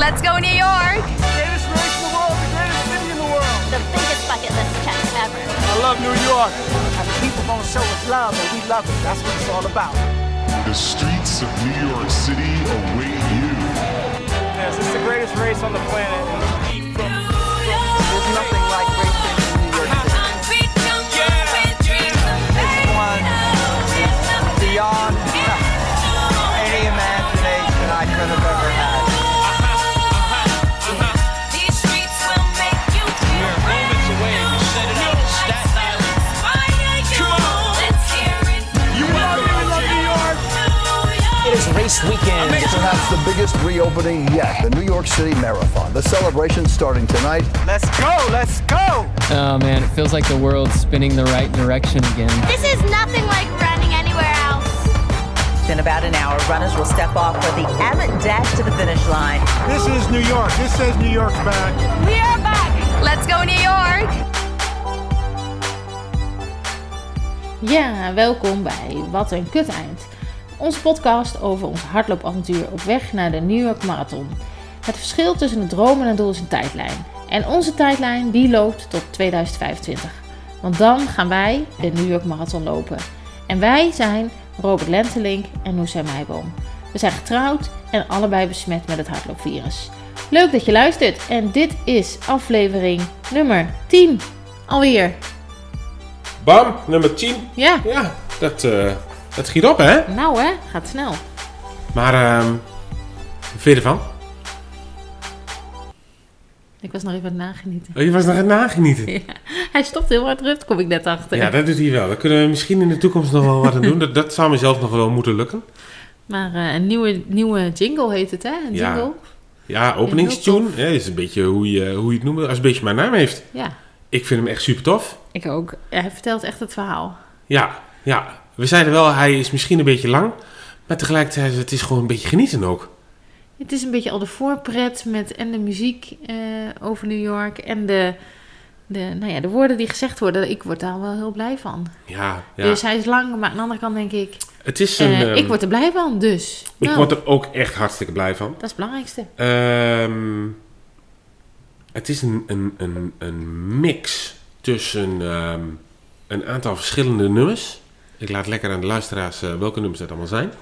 Let's go New York! Greatest race in the world, the greatest city in the world. The biggest bucket list check ever. I love New York. And the people gonna show us love, and we love it. That's what it's all about. The streets of New York City await you. Yes, it's the greatest race on the planet. There's nothing It is race weekend. Perhaps the biggest reopening yet, the New York City Marathon. The celebration starting tonight. Let's go, let's go! Oh man, it feels like the world's spinning the right direction again. This is nothing like running anywhere else. In about an hour, runners will step off for the Abbott Dash to the finish line. This is New York. This says New York's back. We are back! Let's go New York! Ja, welkom bij Wat een Kut Eind. Onze podcast over ons hardloopavontuur op weg naar de New York Marathon. Het verschil tussen het droom en het doel is een tijdlijn. En onze tijdlijn die loopt tot 2025. Want dan gaan wij de New York Marathon lopen. En wij zijn Robert Lentelink en Noosa Meijboom. We zijn getrouwd en allebei besmet met het hardloopvirus. Leuk dat je luistert en dit is aflevering nummer 10. Alweer. Bam, nummer 10. Ja, Ja, dat, eh, dat schiet op, hè? nou hè, gaat snel. Maar, ehm wat vind je ervan? Ik was nog even aan het nagenieten. Oh, je was nog aan het nagenieten. Ja, hij stopt heel hard terug, kom ik net achter. Ja, dat doet hij wel. Daar kunnen we misschien in de toekomst nog wel wat aan doen. Dat, dat zou mezelf nog wel moeten lukken. Maar eh, een nieuwe, nieuwe jingle heet het, hè? Een Ja. jingle. Ja, openingstune. Ja, is een beetje hoe je, hoe je het noemt. Als het een beetje mijn naam heeft. Ja, Ik vind hem echt super tof. ik ook. Hij vertelt echt het verhaal. Ja, ja. We zeiden wel, hij is misschien een beetje lang. Maar tegelijkertijd, het is gewoon een beetje genieten ook. Het is een beetje al de voorpret met en de muziek eh, over New York en de, de, nou ja, de woorden die gezegd worden. Ik word daar wel heel blij van. Ja, ja. Dus hij is lang, maar aan de andere kant denk ik, het is een... eh, ehm, ik word er blij van, dus. ik nou, word er ook echt hartstikke blij van. Dat is het belangrijkste. Ehm, het is een, een, een, een mix tussen ehm, een aantal verschillende nummers. Ik laat lekker aan de luisteraars eh, welke nummers dat allemaal zijn.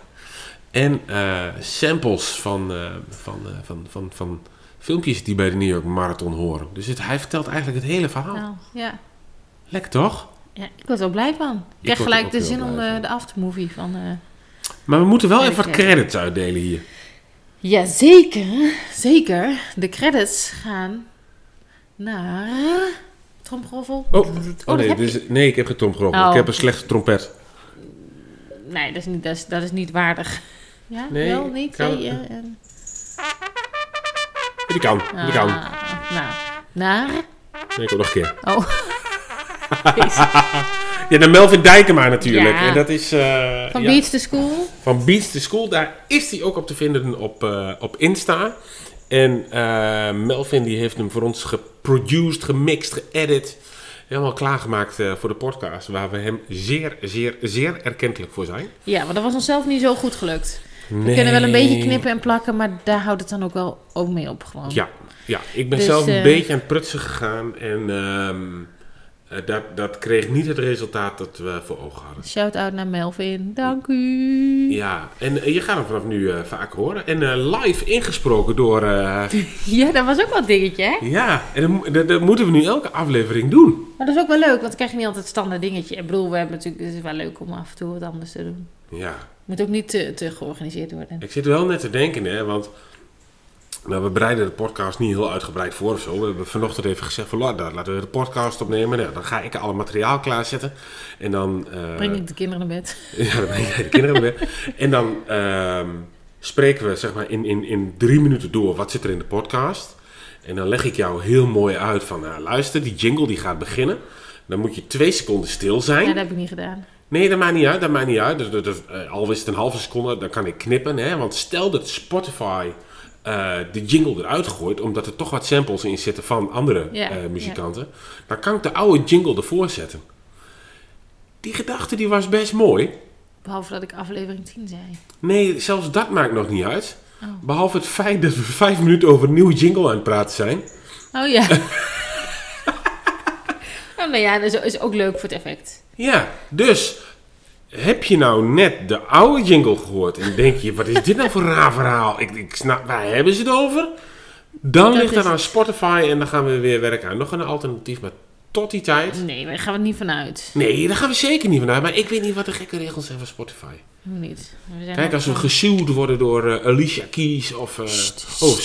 En eh, samples van, eh, van, van, van, van filmpjes die bij de New York Marathon horen. Dus het, hij vertelt eigenlijk het hele verhaal. Nou, ja. Lekker toch? ja, ik word er blij van. Ik krijg gelijk de zin om de, de aftermovie van... eh, Maar we moeten wel even wat credits uitdelen hier. Ja, zeker. Zeker. De credits gaan naar... Tromgeroffel. Oh, dat oh nee, dus, nee, ik heb geen tromgeroffel. Oh. Ik heb een slechte trompet. Nee, dat is niet, dat is, dat is niet waardig. Ja, Nee, wel niet. kan- Nee, eh, eh. Die kan, die kan. Ah, nou, naar... Nee, ik ook nog een keer. Oh. Ja, de Melvin Dijkema natuurlijk. Ja. En dat is... eh, Van ja, Beach to School. Van Beats to School. Daar is hij ook op te vinden op, eh, op Insta. En eh, Melvin die heeft hem voor ons geproduced, gemixt, geëdit. Helemaal klaargemaakt eh, voor de podcast. Waar we hem zeer, zeer, zeer erkentelijk voor zijn. Ja, maar dat was onszelf niet zo goed gelukt. We kunnen wel een beetje knippen en plakken, maar daar houdt het dan ook wel ook mee op gewoon. Ja, ja ik ben Dus, zelf een eh, beetje aan het prutsen gegaan. En ehm, eh, dat, dat kreeg niet het resultaat dat we voor ogen hadden. Shout-out naar Melvin. Dank u. Ja, en eh, je gaat hem vanaf nu eh, vaak horen. En live ingesproken door... Ja, dat was ook wel een dingetje, hè? ja, en dat, mo- dat, dat moeten we nu elke aflevering doen. Maar dat is ook wel leuk, want dan krijg je niet altijd het standaard dingetje. Ik bedoel, we hebben natuurlijk, het is wel leuk om af en toe wat anders te doen. Ja, Moet ook niet te, te georganiseerd worden. ik zit wel net te denken, hè, want... Nou, we bereiden de podcast niet heel uitgebreid voor of zo. We hebben vanochtend even gezegd van, "Laat- laten we de podcast opnemen. Nou, dan ga ik alle materiaal klaarzetten. En dan... eh, Breng ik de kinderen naar bed. Ja, dan breng jij de kinderen weer. En dan ehm, spreken we zeg maar in, in, in drie minuten door wat zit er in de podcast. En dan leg ik jou heel mooi uit van, nou, luister, die jingle die gaat beginnen. Dan moet je twee seconden stil zijn. Ja, dat heb ik niet gedaan. Nee, dat maakt niet uit. Dat maakt niet uit. Dus, dus, dus, eh, al is het een halve seconde, dan kan ik knippen. Hè? Want stel dat Spotify eh, de jingle eruit gooit, omdat er toch wat samples in zitten van andere eh, muzikanten, dan kan ik de oude jingle ervoor zetten. Die gedachte die was best mooi. Behalve dat ik aflevering 10 zei. Nee, zelfs dat maakt nog niet uit. Behalve het feit dat we vijf minuten over een nieuwe jingle aan het praten zijn. Oh ja. oh, nou ja, dat is ook leuk voor het effect. Ja, dus heb je nou net de oude jingle gehoord en denk je, wat is dit nou voor een raar verhaal? Ik, ik snap, waar hebben ze het over? Dan Dat ligt dat aan Spotify en dan gaan we weer werken aan nog een alternatief. Maar tot die tijd... Nee, daar gaan we niet vanuit. Nee, daar gaan we zeker niet vanuit. Maar ik weet niet wat de gekke regels zijn van Spotify. Hoe niet? We zijn Kijk, als we gesuwd worden door eh, Alicia Keys of... eh, oh,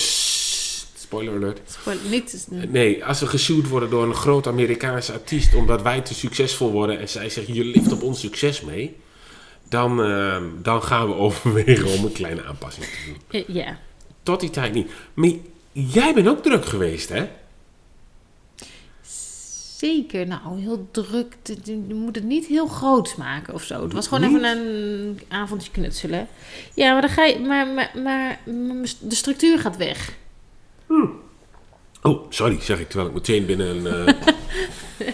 spoiler alert. Spoiler, niet. Nee, als we gesuwd worden door een groot Amerikaanse artiest omdat wij te succesvol worden en zij zeggen je lift op ons succes mee, dan, eh, dan gaan we overwegen om een kleine aanpassing te doen. Ja. Tot die tijd niet. Maar jij bent ook druk geweest, hè? Zeker, nou heel druk. Je moet het niet heel groot maken of zo. Het was gewoon Niet? even een avondje knutselen. Ja, maar, dan ga je, maar, maar, maar de structuur gaat weg. Oh, sorry, zeg ik terwijl ik meteen binnen een... eh,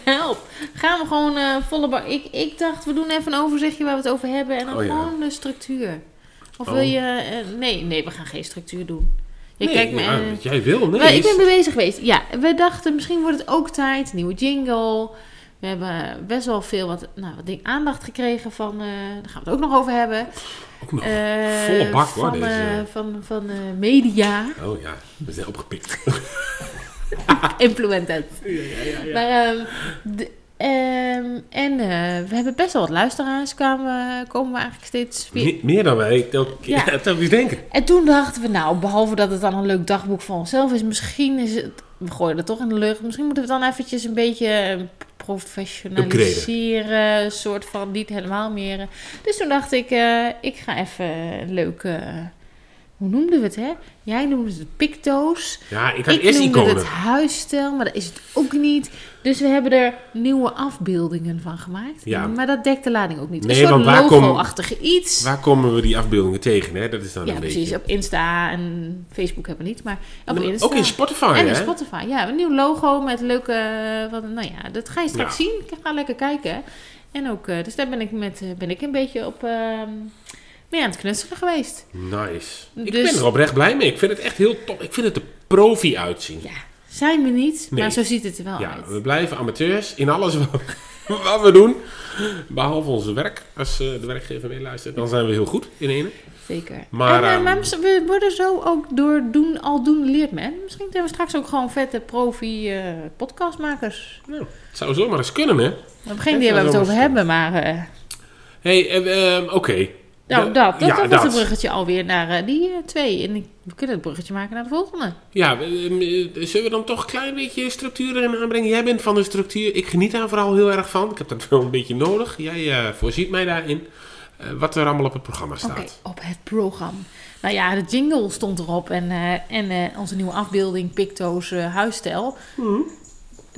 Help. Gaan we gewoon eh, volle bar. Ik, ik dacht, we doen even een overzichtje waar we het over hebben. En dan Oh ja. gewoon de structuur. Of Oh. wil je... eh, nee, nee, we gaan geen structuur doen. Je nee, kijkt me... ja, wat jij wil, nee. Maar ik ben mee bezig geweest. Ja, we dachten misschien wordt het ook tijd. Nieuwe jingle. We hebben best wel veel wat, nou, wat ding aandacht gekregen van... daar gaan we het ook nog over hebben. Ook Eh, volle bak, hoor, Van, deze. eh, van, van eh, media. Oh ja, we zijn opgepikt. Implemented. Maar, ehm, de- ehm, en eh, we hebben best wel wat luisteraars. Kwamen, komen we eigenlijk steeds weer... Me- meer dan wij elke keer Ja. denken. En toen dachten we, nou, behalve dat het dan een leuk dagboek voor onszelf is, misschien is het, we gooien het toch in de lucht, misschien moeten we dan eventjes een beetje professionaliseren, een soort van niet helemaal meer. Dus toen dacht ik, eh, ik ga even een leuke, eh, hoe noemden we het, hè? Jij noemde het picto's. Ja, ik had Ik eerst noemde iconen. het huisstijl, maar dat is het ook niet. Dus we hebben er nieuwe afbeeldingen van gemaakt. Ja. Maar dat dekt de lading ook niet. Nee, een soort waar logo-achtige iets. Waar komen we die afbeeldingen tegen, hè? Dat is dan Ja, een precies. beetje... Op Insta en Facebook hebben we niet, maar op Maar Insta. ook in Spotify, En in? Spotify, ja. Een nieuw logo met leuke... eh, Wat, nou ja, dat ga je straks Ja. zien. Ik ga lekker kijken. En ook, eh, dus daar ben ik, met, eh, ben ik een beetje op... ehm mee aan het knutselen geweest. Nice. Ik Dus- ben er oprecht blij mee. Ik vind het echt heel top. Ik vind het er profi uitzien. Ja, zijn we niet, Nee. maar zo ziet het er wel Ja, uit. we blijven amateurs in alles wat, wat we doen. Behalve onze werk. Als eh, de werkgever meeluistert, dan zijn we heel goed in ene. Zeker. Maar, en, eh, ehm, maar we worden zo ook door doen, al doen leert men. Misschien zijn we straks ook gewoon vette profi eh, podcastmakers. Nou, het zou zomaar eens kunnen, hè? We geen idee waar we het over hebben, maar... hey, eh, ehm, oké. Nou, De- dat, dat, ja, dat was het bruggetje alweer naar eh, die eh, twee. En we kunnen het bruggetje maken naar de volgende. Ja, we- eh, zullen we dan toch een klein beetje structuur erin aanbrengen? Jij bent van de structuur. Ik geniet daar vooral heel erg van. Ik heb dat wel een beetje nodig. Jij voorziet mij daarin. wat er allemaal op het programma staat. Oké, op het programma. Nou ja, de jingle stond erop en, en onze nieuwe afbeelding, Picto's huisstijl.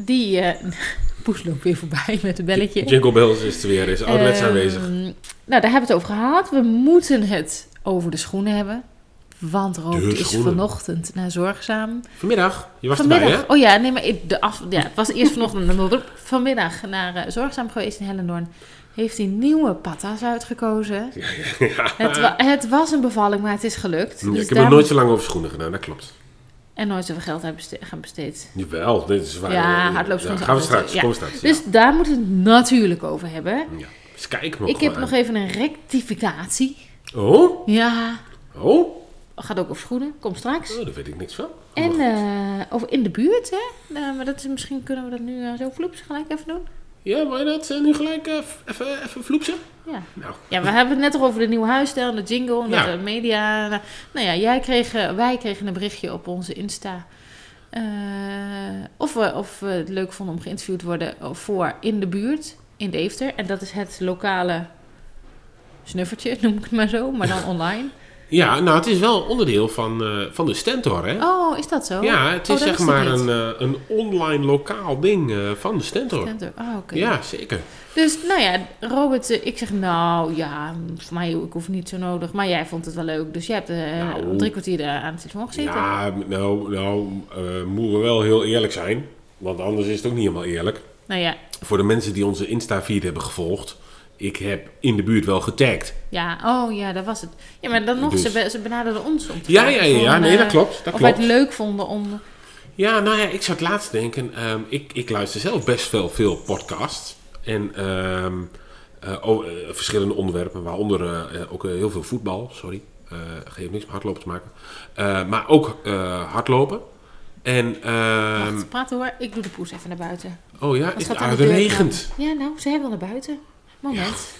Die, eh Poes loopt weer voorbij met een belletje. Jingle Bells is er weer. Is ouderwets Ehm, aanwezig. Nou, daar hebben we het over gehad. We moeten het over de schoenen hebben. Want Roop De is vanochtend naar Zorgzaam. Vanmiddag. Je was Vanmiddag. erbij, hè? Oh ja, nee, maar de af, ja, het was eerst vanochtend. Vanmiddag naar eh, Zorgzaam geweest in Hellendoorn. Heeft hij nieuwe patas uitgekozen. Het, wa- het was een bevalling, maar het is gelukt. Ja, Dus ik heb daar nog nooit zo lang over schoenen gedaan, dat klopt. En nooit zoveel geld hebben gaan besteed. Jawel, dit is waar. Ja, hardloopschoenen ja, Gaan we straks, ja. kom. Dus daar moeten we het natuurlijk over hebben. ja. Dus kijk nog ik heb maar. nog even een rectificatie. Oh? Ja, Oh? gaat ook over schoenen. Komt straks. Oh, daar weet ik niks van. En eh, over in de buurt, hè? Nou, maar dat is, misschien kunnen we dat nu eh, zo vloeps gelijk even doen. Ja, wil je dat nu gelijk eh, even, even vloepsen? Ja. Nou, Ja, we hebben het net toch over de nieuwe huisstijl en de jingle en Ja. de media. Nou, nou ja, jij kreeg, eh, wij kregen een berichtje op onze Insta. eh, of, we, of we het leuk vonden om geïnterviewd te worden voor in de buurt, in Deventer. En dat is het lokale snuffertje, noem ik het maar zo, maar dan online. ja, nou, het is wel onderdeel van, eh, van de Stentor, hè? Oh, is dat zo? Ja, het is Oh, zeg maar een, een online lokaal ding van de Stentor. Stentor, Oh, oké. Ja, zeker. Dus nou ja, Robert, eh, ik zeg nou ja, voor mij ik hoef niet zo nodig. Maar jij vond het wel leuk, dus jij hebt eh, Nou. drie kwartier aan het telefoon gezeten. Ja, nou, nou eh, moeten we wel heel eerlijk zijn. Want anders is het ook niet helemaal eerlijk. Nou ja, Voor de mensen die onze Insta-feed hebben gevolgd, ik heb in de buurt wel getagd. Ja, oh ja, dat was het. Ja, maar dan nog, Dus- ze, be- ze benaderden ons om te Ja, ja, ja, ja, nee, dat klopt, dat of wij klopt. het leuk vonden om... Ja, nou ja, ik zat laatst denken. ehm, ik, ik luister zelf best veel, veel podcasts. En ehm, eh, oh, eh, verschillende onderwerpen, waaronder eh, ook heel veel voetbal. Sorry, geeft niks met hardlopen te maken. Maar ook hardlopen. En, ehm, Wacht, praten hoor. Ik doe de poes even naar buiten. oh ja, is, ah, aan het de regent. Ja, nou, zij wil naar buiten. Moment.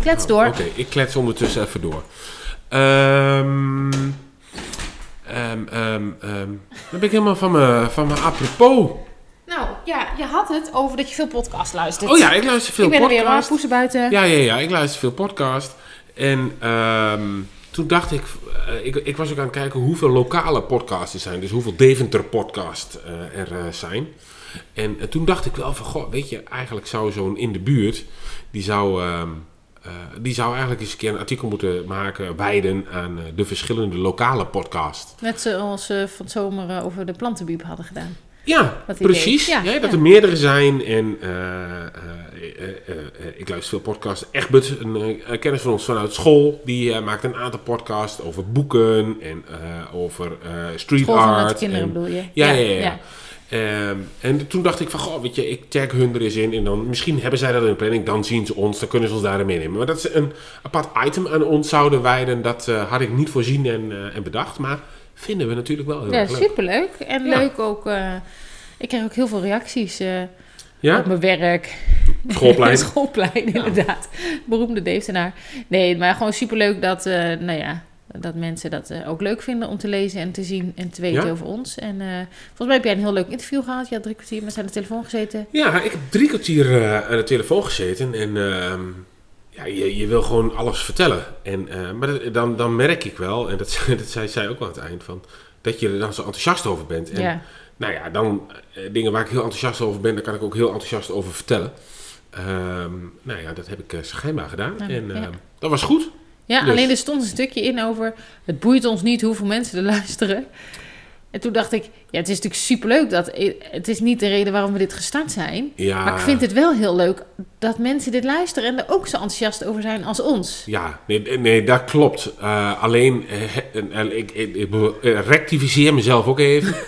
Klets Nou, door. Oké, ik klets ondertussen even door. Ehm ehm dan ben ik helemaal van mijn van mijn apropos. Nou, ja, je had het over dat je veel podcast luistert. Oh ja, ik luister veel Ik ben er weer podcast. buiten. Ja, ja, ja, ik luister veel podcast. En ehm, toen dacht ik, eh, ik, ik was ook aan het kijken hoeveel lokale podcasts er zijn. Dus hoeveel Deventer podcast eh, er eh, zijn. En, toen dacht ik wel van, goh, weet je, eigenlijk zou zo'n in de buurt, die zou, ehm, eh, die zou eigenlijk eens een keer een artikel moeten maken, wijden aan de verschillende lokale podcasts. Net zoals we van het zomer over de plantenbiep hadden gedaan. Ja, precies. Ja, Ja, dat ja. er meerdere zijn. En eh, eh, eh, ik luister veel podcasts. Egbert, een kennis van ons vanuit school, die maakt een aantal podcasts over boeken en over street School art. kinderen en- bedoel je? Ja, Ja, ja. Ehm, en toen dacht ik van, goh, weet je, ik tag hun er eens in. En dan, misschien hebben zij dat in de planning, dan zien ze ons, dan kunnen ze ons daarin meenemen. Maar dat ze een apart item aan ons zouden wijden, dat had ik niet voorzien en, en bedacht. Maar vinden we natuurlijk wel heel Ja, erg leuk. superleuk. En Ja. leuk ook... eh, ik krijg ook heel veel reacties eh, Ja? op mijn werk. Schoolplein. Schoolplein, inderdaad. Beroemde Deeftenaar. Nee, maar gewoon superleuk dat, eh, nou ja, dat mensen dat ook leuk vinden om te lezen en te zien en te weten Ja? over ons. En volgens mij heb jij een heel leuk interview gehad. Je had drie kwartier met ze aan de telefoon gezeten. Ja, ik heb drie kwartier aan de telefoon gezeten en ehm, ja, je, je wil gewoon alles vertellen. En, eh, maar dat- dan, dan merk ik wel, en dat, dat zei zij ook aan het eind van, dat je er dan zo enthousiast over bent. En, Ja. Nou ja, dan eh, dingen waar ik heel enthousiast over ben, daar kan ik ook heel enthousiast over vertellen. Ehm, nou ja, dat heb ik eh, schijnbaar gedaan. Ja, en ja. dat was goed. Ja, Dus- alleen er stond een stukje in over... Het boeit ons niet hoeveel mensen er luisteren. En toen dacht ik... Ja, het is natuurlijk superleuk dat... Het is niet de reden waarom we dit gestart zijn. Ja. Maar ik vind het wel heel leuk dat mensen dit luisteren... en er ook zo enthousiast over zijn als ons. Ja, nee, nee dat klopt. Eh, alleen, eh, eh, ik, ik, ik eh, rectificeer mezelf ook even.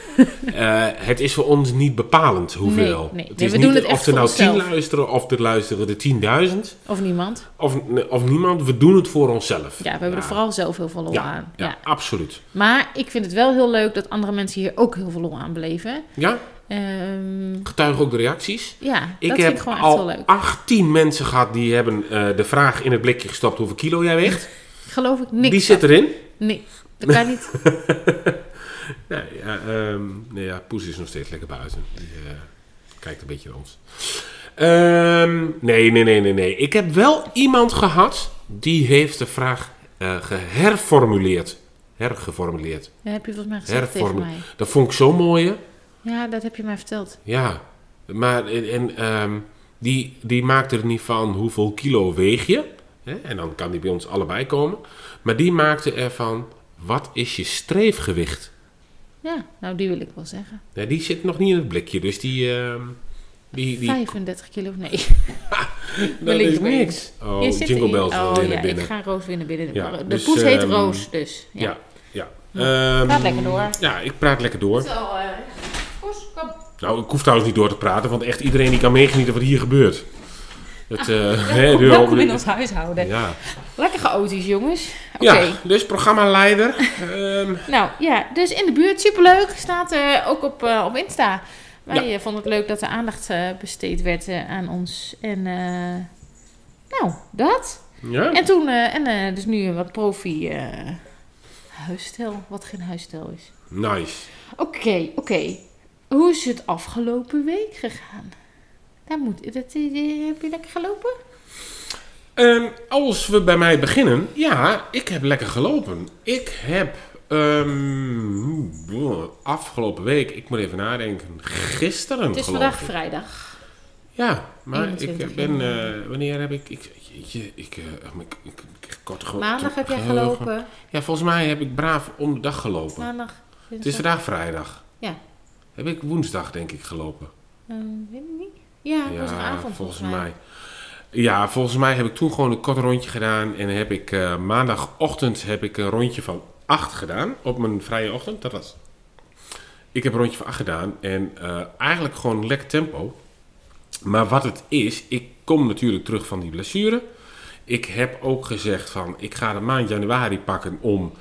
Het is voor ons niet bepalend hoeveel. Nee, nee. het Nee, is we niet doen het of echt er voor nou tien luisteren of er luisteren er 10.000. Of niemand. Of, of niemand, we doen het voor onszelf. Ja, we hebben er vooral zelf heel veel lol ja, aan. ja, Ja. absoluut. Maar ik vind het wel heel leuk dat andere mensen hier ook heel veel lol aan beleven. Ja, Ehm, getuigen ook de reacties. ja, Ik dat heb vind ik gewoon echt al leuk. 18 mensen gehad die hebben eh, de vraag in het blikje gestopt hoeveel kilo jij weegt. Geloof ik niks die zit erin. Nee, dat kan niet. Nee, ja, ehm, nee, ja, Poes is nog steeds lekker buiten. Die eh, kijkt een beetje naar ons. Ehm, nee, nee, nee, nee, nee. Ik heb wel iemand gehad die heeft de vraag eh, geherformuleerd. Hergeformuleerd. Dat heb je volgens mij gezegd tegen mij. Dat vond ik zo mooi? Ja, dat heb je mij verteld. Ja. Maar en, ehm, die, die maakte er niet van hoeveel kilo weeg je. Hè? En dan kan die bij ons allebei komen. Maar die maakte ervan, wat is je streefgewicht? Ja, nou die wil ik wel zeggen. Die zit nog niet in het blikje, dus die... ehm, die, die 35 kilo, nee. dat is niks. Oh, Jingle in- Bells Oh ja, binnen. ik ga Roos weer naar binnen. Ja, de dus, poes heet ehm, Roos, dus. Ja. Ja, Ehm, Praat lekker door. Ja, ik praat lekker door. Zo, eh, kom. Nou, ik hoef trouwens niet door te praten, want echt iedereen die kan meegenieten wat hier gebeurt. Het, eh, hè, Welkom, in ons huishouden. Ja. Lekker chaotisch, jongens. Oké. ja, dus programmaleider. ehm, Nou ja, dus in de buurt, superleuk. Staat eh, ook op, eh, op Insta. Wij vonden het leuk dat er aandacht eh, besteed werd aan ons. En eh, nou, dat. ja. En toen, eh, en eh, dus nu een wat profi eh huisstijl, wat geen huisstijl is. Nice. Oké, oké. Hoe is het afgelopen week gegaan? Daar moet, dat, eh, heb je lekker gelopen? Ehm, als we bij mij beginnen, ja, ik heb lekker gelopen. Ik heb ehm, afgelopen week, ik moet even nadenken, gisteren Het is gelopen. vandaag vrijdag. Ja, maar 21 ik ben, eh, wanneer heb ik, ik, jeetje, ik, eh, ik, ik, ik, ik kort ge- Maandag heb jij gelopen. Ja, volgens mij heb ik braaf om de dag gelopen. Maandag. Het is vandaag vrijdag. Ja. Heb ik woensdag denk ik gelopen. Eh, weet ik niet. Ja, Ja, woensdagavond volgens mij. Ja, volgens mij heb ik toen gewoon een kort rondje gedaan. En heb ik eh, maandagochtend heb ik een rondje van 8 gedaan. Op mijn vrije ochtend. Dat was. Ik heb een rondje van 8 gedaan. En eigenlijk gewoon lekker tempo. Maar wat het is, ik kom natuurlijk terug van die blessure. Ik heb ook gezegd van, ik ga de maand januari pakken om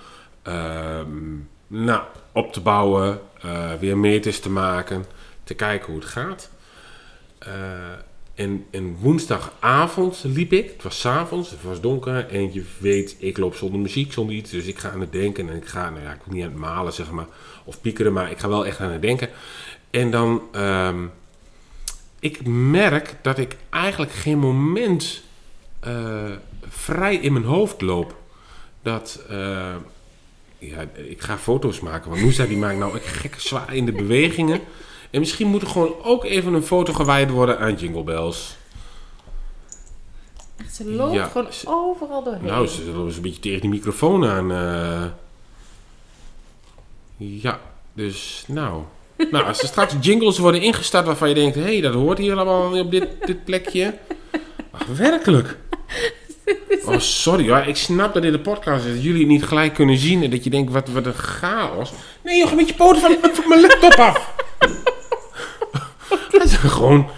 ehm, nou, op te bouwen, eh, weer meters te maken, te kijken hoe het gaat. Eh, en, en woensdagavond liep ik, het was avonds, het was donker en je weet, ik loop zonder muziek, zonder iets. Dus ik ga aan het denken en ik ga, nou ja, ik wil niet aan het malen zeg maar, of piekeren, maar ik ga wel echt aan het denken. En dan, ehm, ik merk dat ik eigenlijk geen moment eh, vrij in mijn hoofd loop. Dat, eh, ja, ik ga foto's maken, want Noesa die maakt nou echt gekke zwaar in de bewegingen. En misschien moet er gewoon ook even een foto gewijd worden aan Jingle Bells. Echt, ze loopt Ja, gewoon ze- overal doorheen. Nou, ze lopen een beetje tegen die microfoon aan. eh. Ja, dus nou. Nou, als er straks jingles worden ingestart waarvan je denkt... hé, hey, dat hoort hier allemaal op dit, dit plekje. Ach, werkelijk? Oh, sorry hoor. Ik snap dat dit een podcast is. Dat jullie het niet gelijk kunnen zien. En dat je denkt, wat, wat een chaos. Nee joh, met je poten van, van mijn laptop af. Dat is gewoon...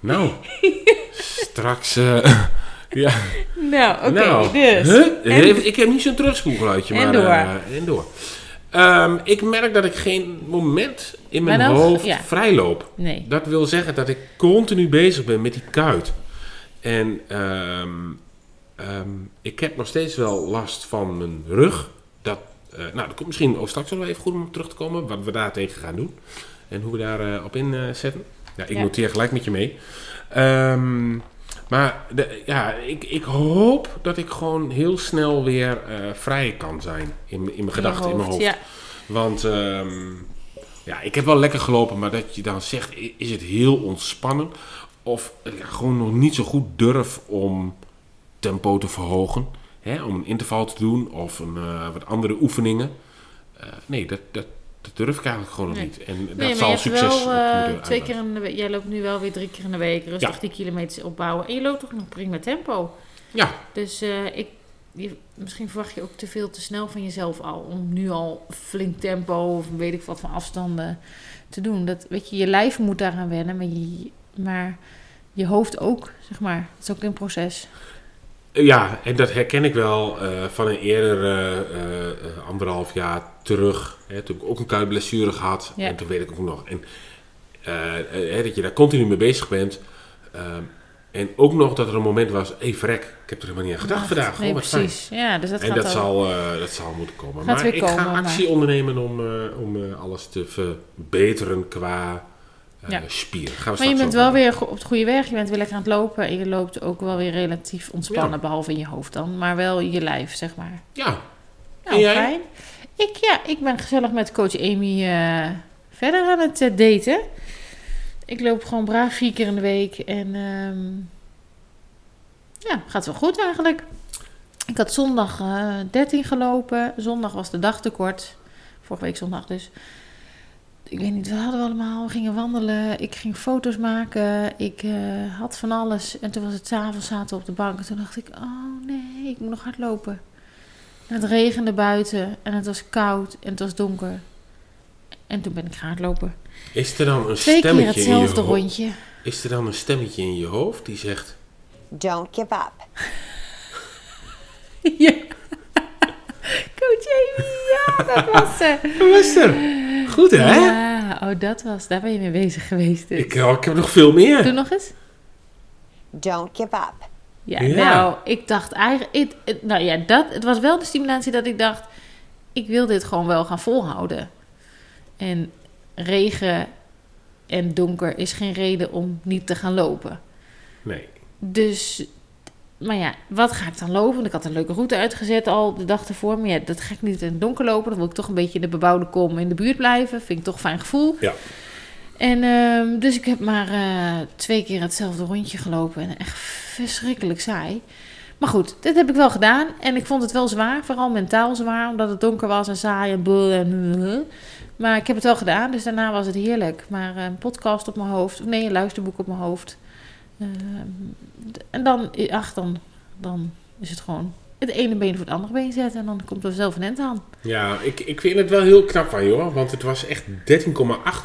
Nou, straks... eh, ja. Nou, oké, Nou, dus. huh? En- ik heb niet zo'n terugspoelgeluidje, En maar... door. eh, en door. Ehm, ik merk dat ik geen moment in mijn hoofd ja. vrijloop. Nee. Dat wil zeggen dat ik continu bezig ben met die kuit. En ehm, ehm, ik heb nog steeds wel last van mijn rug. Dat, eh, nou, dat komt misschien ook straks wel even goed om terug te komen. Wat we daar tegen gaan doen. En hoe we daar eh, op in eh, zetten. Ja, ik Ja. noteer gelijk met je mee. Ehm, maar de, ja, ik, ik hoop dat ik gewoon heel snel weer eh, vrij kan zijn. In, in mijn gedachten, in mijn hoofd. Ja. Want ehm, ja, ik heb wel lekker gelopen, maar dat je dan zegt, is het heel ontspannen? Of eh, ja, gewoon nog niet zo goed durf om tempo te verhogen. Hè, om een interval te doen of een, eh, wat andere oefeningen. Eh, nee, dat, dat, dat durf ik eigenlijk gewoon nog Nee. niet. En dat Nee, maar zal je succes wel eh, twee keer in de week. Jij loopt nu wel weer drie keer in de week rustig Ja. die kilometers opbouwen. En je loopt toch nog prima tempo. Ja, Dus eh, ik, je, misschien verwacht je ook te veel te snel van jezelf al. Om nu al flink tempo of weet ik wat van afstanden te doen. Dat, weet je, je lijf moet daaraan wennen. Maar je, maar je hoofd ook, zeg maar. Het is ook een proces. Ja, en dat herken ik wel eh, van een eerder eh, eh, anderhalf jaar terug. Hè, toen heb ik ook een kuitblessure gehad. Ja. En toen weet ik ook nog. En, hè, dat je daar continu mee bezig bent. En ook nog dat er een moment was, hé hey, verrek, ik heb er helemaal niet aan gedacht vandaag. Nee, Oh, fijn. precies. Ja, dus dat en gaat dat ook. zal, dat zal moeten komen. Gaat maar ik komen, ga maar- actie ondernemen om, om alles te verbeteren qua Ja. Gaan we Maar je bent wel weer op het goede weg. Je bent weer lekker aan het lopen. En je loopt ook wel weer relatief ontspannen. Ja. Behalve in je hoofd dan. Maar wel je lijf, zeg maar. Ja, Nou, fijn. Ik, ja, ik ben gezellig met coach Amy eh, verder aan het eh, daten. Ik loop gewoon braaf vier keer in de week. En ehm, ja, gaat wel goed eigenlijk. Ik had zondag eh 13 gelopen. Zondag was de dag te kort. Vorige week zondag dus. Ik weet niet, wat hadden we allemaal? We gingen wandelen. Ik ging foto's maken. Ik eh, had van alles. En toen was het 's avonds zaten we op de bank. En toen dacht ik, oh nee, ik moet nog hardlopen. En het regende buiten. En het was koud. En het was donker. En toen ben ik gaan hardlopen. is er dan een Twee keer stemmetje in je hetzelfde rondje. Is er dan een stemmetje in je hoofd die zegt... Don't give up. ja. Coach Amy, ja, dat was ze. Wat was er? Goed hè? Ja, oh, dat was, daar ben je mee bezig geweest. Dus. Ik, oh, ik heb nog veel meer. Doe nog eens. Don't give up. Ja, Ja. nou, ik dacht eigenlijk... nou ja, dat, het was wel de stimulatie dat ik dacht... Ik wil dit gewoon wel gaan volhouden. En regen en donker is geen reden om niet te gaan lopen. Nee. Dus, maar ja, wat ga ik dan lopen? Want ik had een leuke route uitgezet al de dag ervoor. Maar ja, dat ga ik niet in het donker lopen. Dan wil ik toch een beetje in de bebouwde kom in de buurt blijven. Vind ik toch een fijn gevoel. Ja. En ehm, dus ik heb maar eh, twee keer hetzelfde rondje gelopen. En echt verschrikkelijk saai. Maar goed, dit heb ik wel gedaan. En ik vond het wel zwaar. Vooral mentaal zwaar. Omdat het donker was en saai en bul en... Maar ik heb het wel gedaan. Dus daarna was het heerlijk. Maar eh, een podcast op mijn hoofd. of Nee, een luisterboek op mijn hoofd. Ehm, en dan, ach, dan, dan is het gewoon het ene been voor het andere been zetten. En dan komt er zelf een end aan. Ja, ik, ik vind het wel heel knap van je hoor. Want het was echt 13,8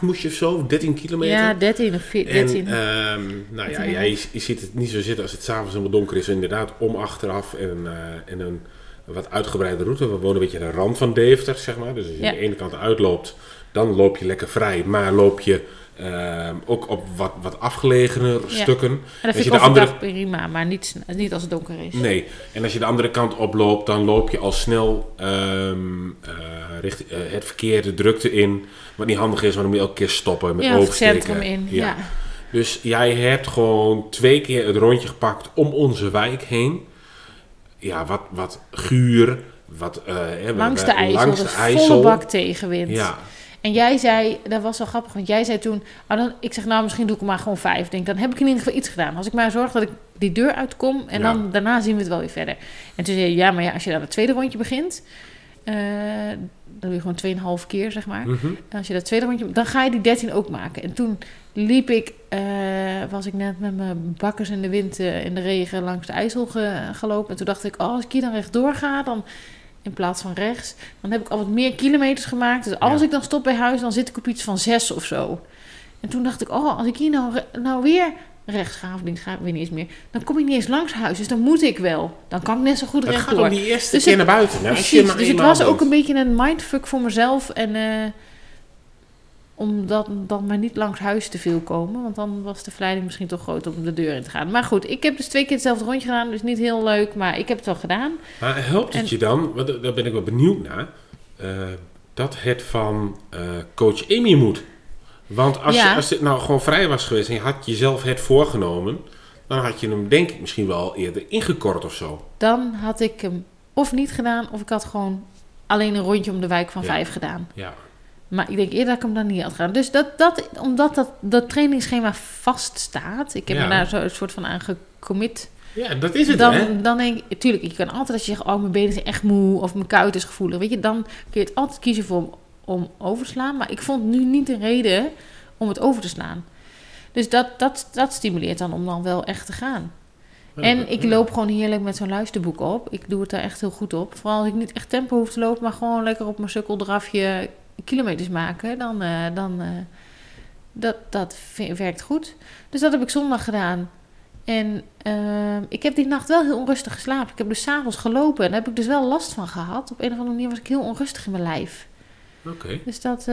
moest je of zo, 13 kilometer. Ja, 13 of 14. En ehm, nou ja, 13,5. jij je ziet het niet zo zitten als het s'avonds helemaal donker is. Inderdaad, om achteraf en, eh, en een wat uitgebreide route. We wonen een beetje aan de rand van Deventer, zeg maar. Dus als je Ja. aan de ene kant uitloopt, dan loop je lekker vrij. Maar loop je ehm, ook op wat, wat afgelegener Ja. stukken. En dat als vind je ik de andere prima, maar niet, niet als het donker is. Nee, en als je de andere kant oploopt, dan loop je al snel eh, richt, eh, het verkeer, de drukte in. Wat niet handig is, want dan moet je elke keer stoppen met Ja, of het oversteken. centrum in, ja. Dus jij hebt gewoon twee keer het rondje gepakt om onze wijk heen. Ja, wat, wat guur, wat... eh, hè, Langs de IJssel, langs de IJssel. volle bak tegenwind. Ja, En jij zei, dat was wel grappig, want jij zei toen... Oh dan, ik zeg, nou, misschien doe ik er maar gewoon vijf. Denk, dan heb ik in ieder geval iets gedaan. Als ik maar zorg dat ik die deur uitkom en Ja. dan daarna zien we het wel weer verder. En toen zei je, ja, maar ja, als je dan het tweede rondje begint... eh, dan doe je gewoon 2,5 keer, zeg maar. Mhm. En als je dat tweede rondje... Dan ga je die 13 ook maken. En toen liep ik... eh, was ik net met mijn bakkers in de wind, eh, in de regen, langs de IJssel ge- gelopen. En toen dacht ik, oh, als ik hier dan rechtdoor ga, dan... In plaats van rechts. Dan heb ik al wat meer kilometers gemaakt. Dus als Ja. ik dan stop bij huis, dan zit ik op iets van zes of zo. En toen dacht ik, oh, als ik hier nou, nou weer rechts ga of links ga, ik weet niet eens meer. Dan kom ik niet eens langs huis. Dus dan moet ik wel. Dan kan ik net zo goed het rechtdoor. gaat om die eerste Dus keer het- naar buiten. Precies, dus het was ook een beetje een mindfuck voor mezelf. En eh, om dat, dan maar niet langs huis te veel komen. Want dan was de verleiding misschien toch groot om de deur in te gaan. Maar goed, ik heb dus twee keer hetzelfde rondje gedaan. Dus niet heel leuk, maar ik heb het wel gedaan. Maar helpt het En- je dan, want daar ben ik wel benieuwd naar, eh, dat het van eh, coach Amy moet? Want als, Ja. je, als dit nou gewoon vrij was geweest en je had jezelf het voorgenomen, dan had je hem denk ik misschien wel eerder ingekort of zo. Dan had ik hem of niet gedaan, of ik had gewoon alleen een rondje om de wijk van Ja. vijf gedaan. Ja. Maar ik denk eerder dat ik hem dan niet had gedaan. Dus dat, dat, omdat dat, dat trainingsschema vaststaat, ik heb Ja. me daar zo een soort van aan gecommit. Ja, dat is het dan, hè? dan denk ik, tuurlijk, je kan altijd als je zegt, oh mijn benen zijn echt moe of mijn kuit is gevoelig, weet je, dan kun je het altijd kiezen voor om, te slaan. Maar ik vond nu niet een reden om het over te slaan. Dus dat, dat, dat stimuleert dan om dan wel echt te gaan. En ik loop gewoon heerlijk met zo'n luisterboek op. Ik doe het daar echt heel goed op. Vooral als ik niet echt tempo hoef te lopen, maar gewoon lekker op mijn sukkeldrafje kilometers maken. Dan, eh, dan eh, dat, dat werkt goed. Dus dat heb ik zondag gedaan. En ehm, ik heb die nacht wel heel onrustig geslapen. Ik heb dus s'avonds gelopen en daar heb ik dus wel last van gehad. Op een of andere manier was ik heel onrustig in mijn lijf. Oké. Dus dat,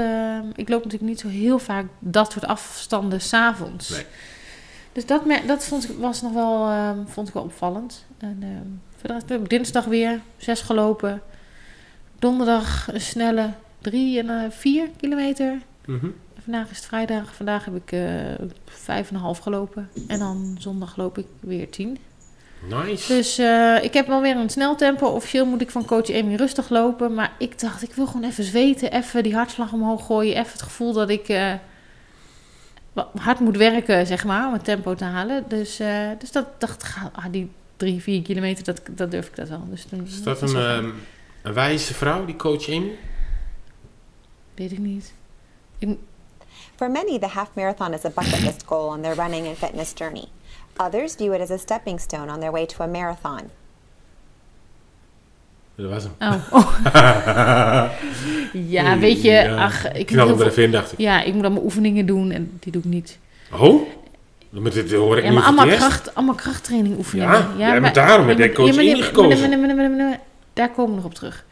ik loop natuurlijk niet zo heel vaak dat soort afstanden s'avonds. Nee. Dus dat, dat vond ik, was nog wel, vond ik wel opvallend. En rest heb ik dinsdag weer zes gelopen. Donderdag een snelle drie en eh, vier kilometer. Mhm. Vandaag is het vrijdag. Vandaag heb ik eh, vijf en een half gelopen. En dan zondag loop ik weer tien. Nice. Dus eh, ik heb wel weer een sneltempo. Officieel moet ik van coach Amy rustig lopen. Maar ik dacht, ik wil gewoon even zweten. Even die hartslag omhoog gooien. Even het gevoel dat ik hard moet werken, zeg maar. Om het tempo te halen. Dus, dus dat dacht ik, ah, die drie, vier kilometer, dat, dat durf ik dat wel. Dus toen, Is dat een, ehm, een wijze vrouw, die coach Amy? Weet ik niet. Ik, For many, the half marathon is a bucket list goal on their running and fitness journey. Others view it as a stepping stone on their way to a marathon. Dat was hem. Oh. oh. ja, weet je, Ja. ach, ik Knal hem heel er even in, dacht ik. Ja, ik moet dan mijn oefeningen doen en die doe ik niet. Oh? Maar dit hoor ik Ja, maar allemaal, kracht, allemaal krachttraining oefeningen. Ja, bent daarom ja, de coach maar- Amy maar- gekozen. maar- maar- maar- maar- maar- maar- Daar komen we nog op terug.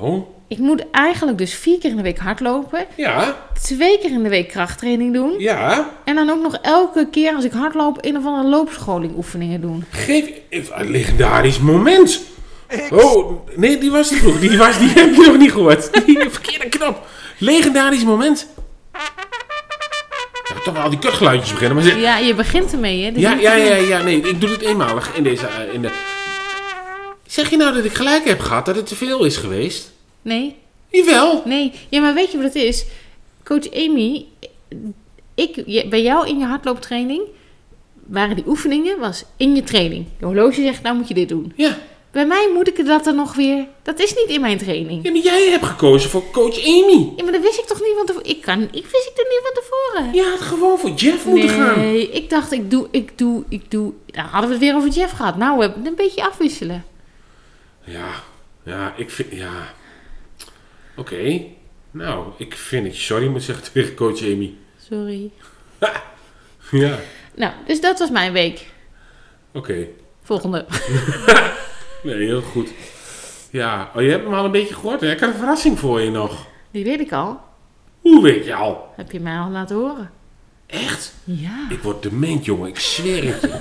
Oh? Ik moet eigenlijk dus vier keer in de week hardlopen. Ja, Twee keer in de week krachttraining doen. ja. En dan ook nog elke keer als ik hardloop een of andere loopscholing oefeningen doen. Geef een legendarisch moment. Oh, nee, die was niet nog. Die, was, die heb je nog niet gehoord. Die verkeerde knop. Legendarisch moment. Ja, toch wel al die kutgeluidjes beginnen. Maar ze, Ja, je begint ermee, hè? Dus ja, ja, ja, ja, nee, ik doe het eenmalig in deze... eh, in de... Zeg je nou dat ik gelijk heb gehad dat het te veel is geweest? Nee, Jawel. nee. Ja, maar weet je wat het is? Coach Amy, ik, bij jou in je hardlooptraining waren die oefeningen was in je training. Je horloge zegt, nou moet je dit doen. Ja. Bij mij moet ik dat er nog weer... Dat is niet in mijn training. Ja, maar jij hebt gekozen voor coach Amy. Ja, maar dat wist ik toch niet van tevoren? Ik, kan, ik wist ik toch niet van tevoren? Je had gewoon voor Jeff moeten gaan. Nee, ik dacht ik doe, ik doe, ik doe... Nou hadden we het weer over Jeff gehad. Nou, we hebben het een beetje afwisselen. Ja, ja, ik vind... Ja. Oké. Nou, ik vind je sorry moet zeggen tegen coach Amy. Sorry. Ja, Nou, dus dat was mijn week. oké. Volgende. Nee, heel goed. Ja, oh, je hebt hem al een beetje gehoord. hè? Ik had een verrassing voor je nog. Die weet ik al. Hoe weet je al? Heb je mij al laten horen? Echt? Ja. Ik word dement, jongen. Ik zweer het je.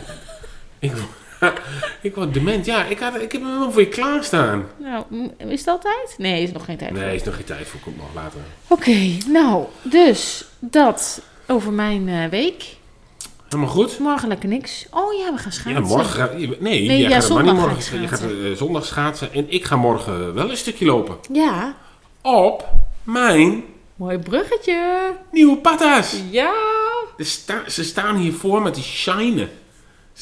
ik, word- ik word dement. Ja, ik, had, ik heb hem wel voor je klaarstaan. Nou, is het altijd? Nee, is nog geen tijd Nee, voor. is nog geen tijd voor. Komt nog later. Oké, nou, dus dat over mijn eh, week. Helemaal goed. Morgen lekker niks. Oh ja, we gaan Ja, schaatsen. morgen ga, nee, Nee, jij ja, gaat maar niet zondag morgen. ik Je gaat schaatsen. eh, zondag schaatsen. En ik ga morgen wel een stukje lopen. Ja, Op mijn mooi bruggetje. nieuwe patas. Ja. Sta- ze staan hier voor met die shinen.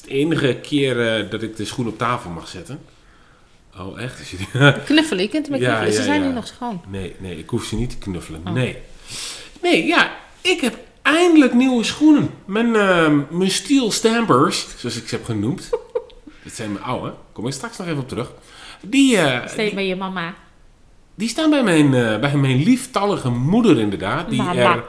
Het is de enige keer eh, dat ik de schoen op tafel mag zetten. Oh, echt? Is je- Knuffelen, je kunt hem Ja, knuffelen. Ze ja, zijn nu nog schoon. Nee, nee, ik hoef ze niet te knuffelen. Oh. Nee. Nee, ja, ik heb eindelijk nieuwe schoenen. Mijn, ehm, mijn steel stampers, zoals ik ze heb genoemd. Dit zijn mijn oude, kom ik straks nog even op terug. Die, Steeds bij je mama. die staan bij mijn, eh, bij mijn lieftallige moeder inderdaad. Die Mama. er,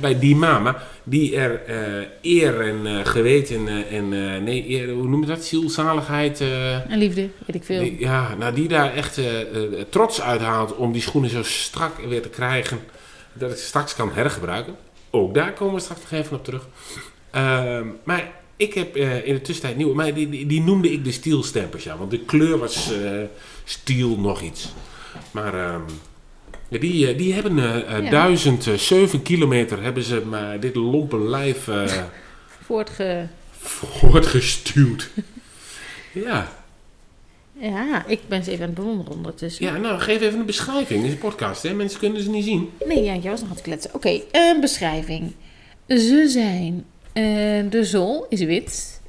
bij die mama. Die er eh, eer en eh, geweten eh, en... nee, eer, hoe noem je dat? Zielzaligheid... En liefde, weet ik veel. die- ja, nou die daar echt trots uithaalt om die schoenen zo strak weer te krijgen. Dat ik ze straks kan hergebruiken. Ook daar komen we straks nog even op terug. Ehm, maar ik heb in de tussentijd nieuwe... Maar die, die, die noemde ik de steel stampers, ja. Want de kleur was steel nog iets. Maar ehm, ja, die, eh, die hebben eh, Ja. 1007 kilometer hebben ze maar dit lompe lijf Voortge... voortgestuwd. ja. Ja, ik ben ze even aan het bewonderen ondertussen. ja, nou geef even een beschrijving. Dit is een podcast, hè. Mensen kunnen ze niet zien. Nee, ja, jij was nog aan het kletsen. Oké, een beschrijving. Ze zijn... de zool is wit.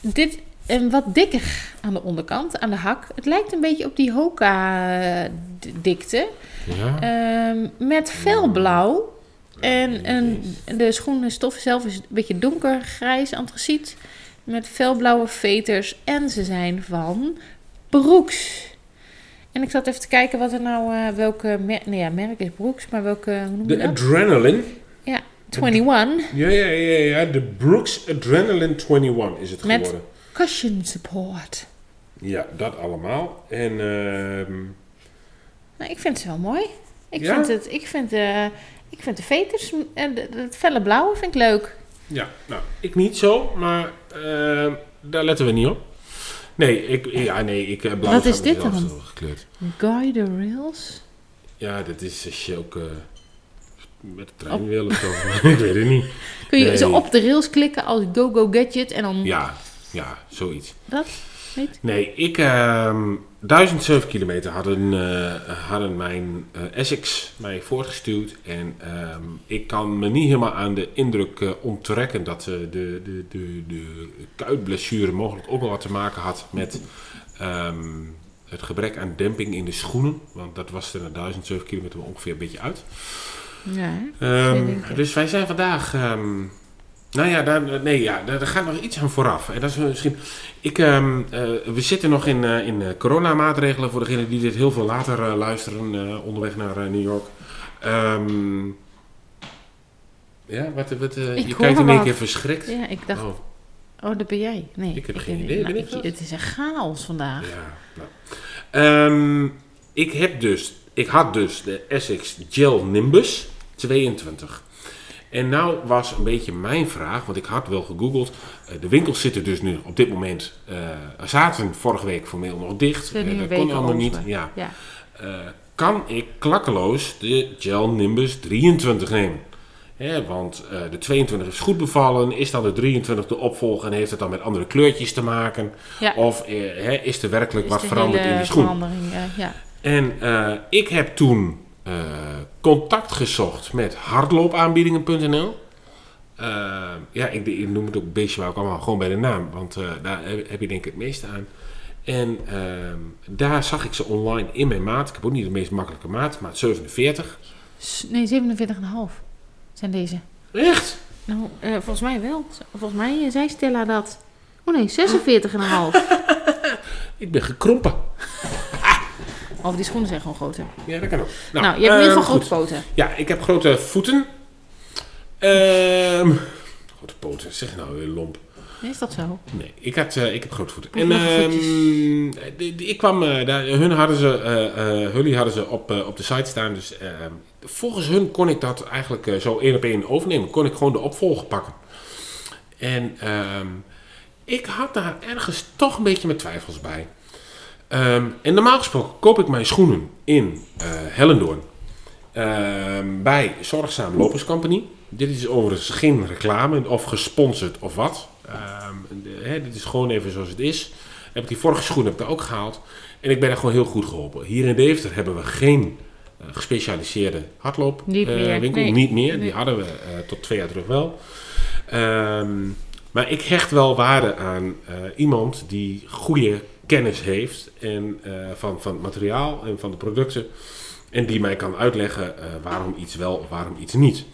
Dit en wat dikker aan de onderkant, aan de hak. Het lijkt een beetje op die Hoka-dikte. Ja. Ehm, met felblauw. En een, de schoenenstof zelf is een beetje donkergrijs, antraciet. Met felblauwe veters. En ze zijn van Brooks. En ik zat even te kijken wat er nou, eh, welke mer nee, ja, merk is Brooks, maar welke, hoe noem je De dat? Adrenaline. Ja, 21. Ja, ja, ja, ja. De Brooks Adrenaline 21 is het Met geworden. cushion support. Ja, dat allemaal. En ehm, Nou, ik vind ze wel mooi. Ik, Ja? vind, het, ik, vind, eh, ik vind de veters, en het felle blauwe vind ik leuk. ja, nou, ik niet zo, maar ehm, daar letten we niet op. Nee, ik, ja, nee, ik eh, blauw Wat is dit dan? gekleurd. Guide rails. Ja, dat is als je ook eh, met de trein wil of zo. ik weet het niet. Kun je Nee. zo op de rails klikken als Go Go Gadget en dan Ja, ja, zoiets. dat? Niet? Nee, ik, ehm 1007 kilometer hadden, eh, hadden mijn eh, Essex mij voortgestuwd. En ehm, ik kan me niet helemaal aan de indruk eh, onttrekken dat de, de, de, de kuitblessure mogelijk ook wel wat te maken had met ehm, het gebrek aan demping in de schoenen. Want dat was er na 1007 kilometer ongeveer een beetje uit. Ja? Ehm, dus wij zijn vandaag. Nou ja, daar, nee, ja, daar, daar gaat nog iets aan vooraf. En dat is misschien. Ik, ehm, eh, we zitten nog in, eh, in eh, coronamaatregelen voor degenen die dit heel veel later luisteren onderweg naar New York. Ehm, ja, wat, je kijkt in één keer verschrikt. Ja, ik dacht, Oh, oh, dat ben jij. Nee, Ik heb geen idee, ben ik dat? Het is een chaos vandaag. ja. Nou. Ehm, ik heb dus, ik had dus de Essex Gel Nimbus 22. En nou was een beetje mijn vraag, want ik had wel gegoogeld. eh, de winkels zitten dus nu op dit moment, eh zaten vorige week formeel nog dicht. Eh, dat kon allemaal niet. Ja. Ja. Kan ik klakkeloos de Gel Nimbus 23 nemen? Hè, want de 22 is goed bevallen. Is dan de 23 de opvolger en heeft het dan met andere kleurtjes te maken? Ja. Of hè, is er werkelijk Is wat de veranderd in die schoen? ja. En ik heb toen eh, contact gezocht met hardloopaanbiedingen.nl. Eh, ja, ik, ik noem het ook beestje ook allemaal gewoon bij de naam, want eh, daar heb, je denk ik het meeste aan. En ehm, daar zag ik ze online in mijn maat. Ik heb ook niet de meest makkelijke maat, maat 47. S- Nee, 47,5 zijn deze. Echt? Nou, volgens mij wel. Volgens mij zei Stella dat. Oh nee, 46,5. Ik ben gekrompen. Of die schoenen zijn gewoon groter. Ja, dat kan ook. Nou, je hebt in ieder geval ehm, grote poten. Ja, ik heb grote voeten. Ehm grote poten, zeg nou weer lomp. Is dat zo? Nee, ik, had, eh, ik heb grote voeten. En ehm, ik kwam eh, daar, hun hadden ze, eh eh Hully hadden ze op, eh, op de site staan. Dus ehm, volgens hun kon ik dat eigenlijk eh, zo één op één overnemen. Kon ik gewoon de opvolger pakken. En ik had daar ergens toch een beetje mijn twijfels bij. Ehm, en normaal gesproken koop ik mijn schoenen in eh Hellendoorn. Ehm, bij Zorgzaam Lopers Company. Dit is overigens geen reclame of gesponsord of wat. Ehm, de- hè, dit is gewoon even zoals het is. Heb ik die vorige schoen heb ik daar ook gehaald. En ik ben er gewoon heel goed geholpen. Hier in Deventer hebben we geen eh, gespecialiseerde hardloopwinkel. Niet nee. Niet meer. Nee. Die hadden we eh, tot twee jaar terug wel. Maar ik hecht wel waarde aan eh, iemand die goede kennis heeft en, eh, van, van het materiaal en van de producten. En die mij kan uitleggen eh, waarom iets wel of waarom iets niet.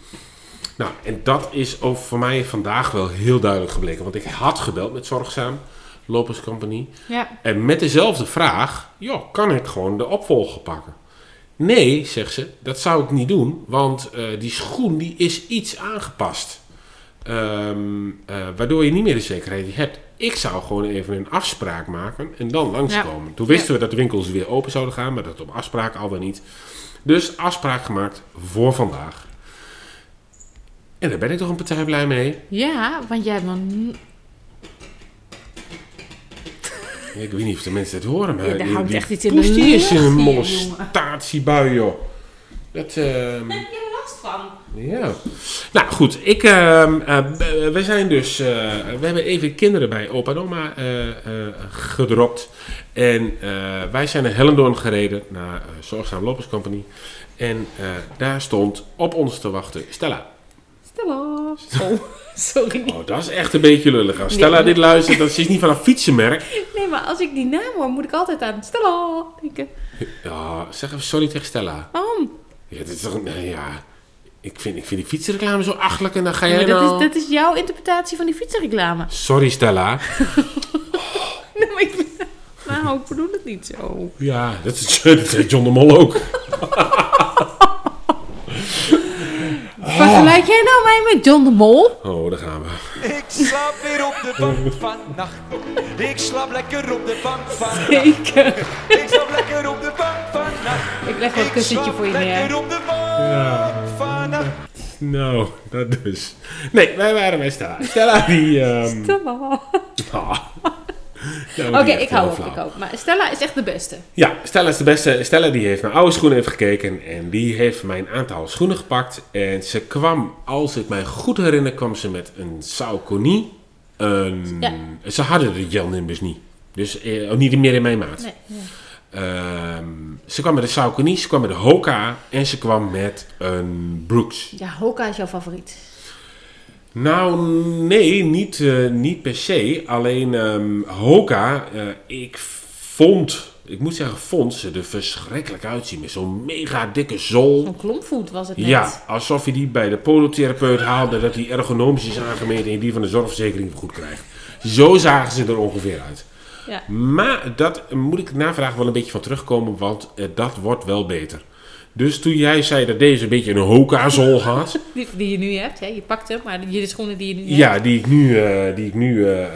Nou, en dat is ook voor mij vandaag wel heel duidelijk gebleken. Want ik had gebeld met Zorgzaam, Lopers Company. Ja. En met dezelfde vraag, joh, kan ik gewoon de opvolger pakken? Nee, zegt ze, dat zou ik niet doen, want eh, die schoen die is iets aangepast. Ehm, eh, waardoor je niet meer de zekerheid hebt. Ik zou gewoon even een afspraak maken en dan langskomen. Ja. Toen wisten Ja. we dat de winkels weer open zouden gaan, maar dat op afspraak al wel niet. Dus afspraak gemaakt voor vandaag. En daar ben ik toch een partij blij mee. Ja, want jij hebt nog... Ik weet niet of de mensen het horen, maar Ja, er hangt die echt iets in de die is lucht een molestatiebui, joh. Dat, ehm, van? Ja. Nou goed, ik, ehm, eh, we zijn dus, eh, we hebben even kinderen bij opa en oma eh, eh, gedropt. En eh, wij zijn naar Hellendoorn gereden, naar Zorgzaam Lopers Company. En eh, daar stond op ons te wachten Stella. Stella. Oh, sorry. Oh, dat is echt een beetje lullig. Als Stella Nee. dit luistert, dat is niet van een fietsenmerk. Nee, maar als ik die naam hoor, moet ik altijd aan Stella denken. Ja, zeg even sorry tegen Stella. Waarom? Ja, dit is toch, nee, ja. Ik vind, ik vind die fietsreclame zo achterlijk en dan ga jij maar dat, nou... is, dat is jouw interpretatie van die fietsenreclame. Sorry Stella. Nee, maar ik, nou, ik bedoel het niet zo. Ja, dat is dat zegt John de Mol ook. Vergelijk jij nou mij met John de Mol? Oh, daar gaan we. Ik slaap weer op de bank vannacht. Ik slaap lekker op de bank vannacht. Zeker. Ik slaap lekker op de bank vannacht. Ik leg wel een kussentje voor je Lekker neer. op de bank vannacht. Nou, dat dus. Nee, wij waren bij Stella. Stella die... ehm, Stella. ah. Oké, ik hou op, ik op. Maar Stella is echt de beste. Ja, Stella is de beste. Stella die heeft naar oude schoenen even gekeken. En die heeft mijn aantal schoenen gepakt. En ze kwam, als ik mij goed herinner, kwam ze met een Saucony. Een, Ja. Ze hadden de Jan Nimbus niet. Dus eh, ook niet meer in mijn maat. Nee, nee. Ehm, ze kwam met de Saucony, ze kwam met de Hoka en ze kwam met een Brooks. Ja, Hoka is jouw favoriet. Nou, nee, niet, eh, niet per se. Alleen ehm, Hoka, eh, ik vond, ik moet zeggen, vond ze er verschrikkelijk uitzien. Met zo'n mega dikke zool. Zo'n klompvoet was het net. Ja, alsof je die bij de podotherapeut haalde, dat die ergonomisch is aangemeten en die van de zorgverzekering goed krijgt. Zo zagen ze er ongeveer uit. Ja. Maar dat moet ik navragen wel een beetje van terugkomen, want eh, dat wordt wel beter. Dus toen jij zei dat deze een beetje een Hoka-zool had, Die, die je nu hebt, hè? je pakt hem, maar je de schoenen die je nu hebt. ja, die ik nu, eh, die ik nu eh, eh,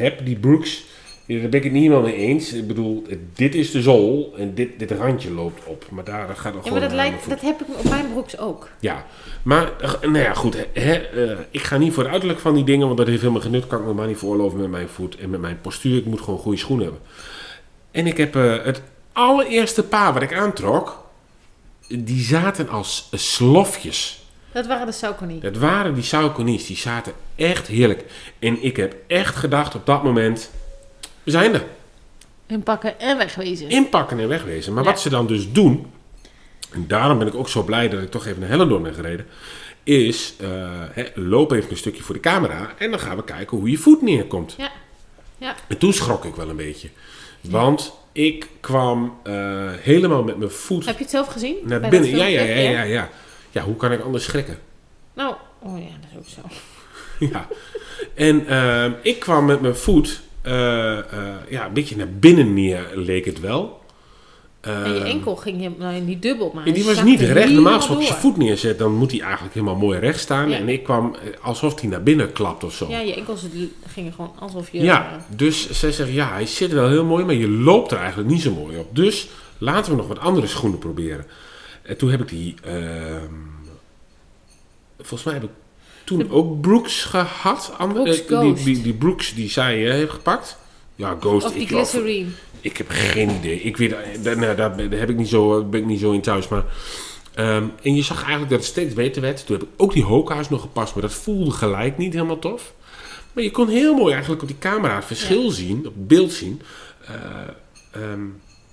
heb, die Brooks, daar ben ik het niet helemaal mee eens. Ik bedoel, dit is de zool en dit, dit randje loopt op. Maar daar gaat er Ja, gewoon maar dat, lijkt, dat heb ik op mijn broeks ook. Ja, maar nou ja, goed. Hè, ik ga niet voor het uiterlijk van die dingen, want dat heeft helemaal genut. Kan ik me maar niet veroorloven met mijn voet en met mijn postuur. Ik moet gewoon goede schoenen hebben. En ik heb het allereerste paar wat ik aantrok, die zaten als slofjes. Dat waren de Saucony. Dat waren die Saucony's, die zaten echt heerlijk. En ik heb echt gedacht op dat moment, we zijn er. Inpakken en wegwezen. Inpakken en wegwezen. Maar Ja. wat ze dan dus doen, en daarom ben ik ook zo blij dat ik toch even naar Hellendoorn ben gereden, is eh, hè, loop even een stukje voor de camera en dan gaan we kijken hoe je voet neerkomt. Ja. Ja. En toen schrok ik wel een beetje. Want ik kwam eh, helemaal met mijn voet Heb je het zelf gezien? naar Bij binnen. Ja, ja, ja, ja, ja. Ja, hoe kan ik anders schrikken? Nou, oh ja, dat is ook zo. Ja. En ehm, ik kwam met mijn voet eh, eh, ja, een beetje naar binnen neer, leek het wel. En je Ehm, enkel ging je, nou niet dubbel, maar Ja, die was niet recht. Normaal als je helemaal voet neerzet, dan moet hij eigenlijk helemaal mooi recht staan. Ja. En ik kwam eh, alsof hij naar binnen klapt of zo. Ja, je enkels gingen gewoon alsof je... Ja, dus zij zegt, ja, hij zit wel heel mooi, maar je loopt er eigenlijk niet zo mooi op. Dus laten we nog wat andere schoenen proberen. En toen heb ik die, ehm, volgens mij heb ik toen ook Brooks gehad. Brooks eh, die, die, die Brooks die zij eh, heeft gepakt. Ja, Ghost. Of die ik, glycerine. ik heb geen idee. Ik weet, eh, daar, nou, daar heb ik niet zo, ben ik niet zo in thuis. Maar, ehm, en je zag eigenlijk dat het steeds beter werd. Toen heb ik ook die Hoka's nog gepast, maar dat voelde gelijk niet helemaal tof. Maar je kon heel mooi eigenlijk op die camera het verschil zien, op het beeld zien. eh, ehm,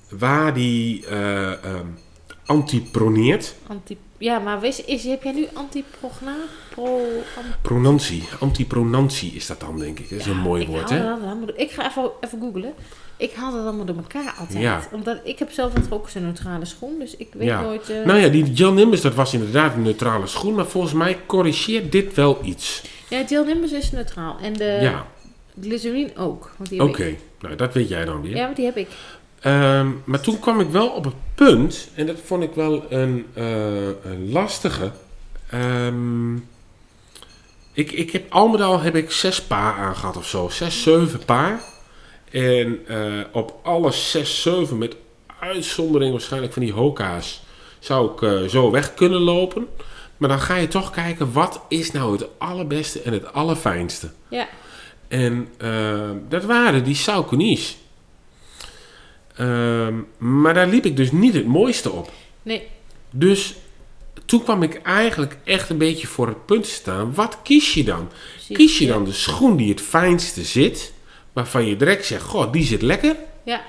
waar die eh, ehm, antiproneert. Anti, ja, maar wees, is, heb jij nu antiprogna? Pro, an- Pronantie. Antipronantie is dat dan, denk ik. Dat is een mooi ik woord, hè? ik ga even, even googlen. Ik haal dat allemaal door elkaar altijd. Ja. Omdat ik heb zelf natuurlijk ook zo'n neutrale schoen, dus ik weet Ja. nooit... eh, Nou ja, die John Nimbus, dat was inderdaad een neutrale schoen. Maar volgens mij corrigeert dit wel iets. Ja, Gel Nimbus is neutraal. En de Ja. glycerine ook. Oké, nou dat weet jij dan weer. Ja, want die heb ik. Ehm, maar toen kwam ik wel op het punt, en dat vond ik wel een, eh, een lastige. Ehm, ik, ik heb al met al heb ik zes paar aangehad of zo, zes, zeven paar. En eh, op alle zes, zeven, met uitzondering waarschijnlijk van die Hoka's, zou ik eh, zo weg kunnen lopen. Maar dan ga je toch kijken, wat is nou het allerbeste en het allerfijnste? Ja. En eh, dat waren die Saucony's. Ehm, maar daar liep ik dus niet het mooiste op. Nee. Dus toen kwam ik eigenlijk echt een beetje voor het punt te staan. Wat kies je dan? Precies, kies je ja. dan de schoen die het fijnste zit, waarvan je direct zegt, goh, die zit lekker? Ja.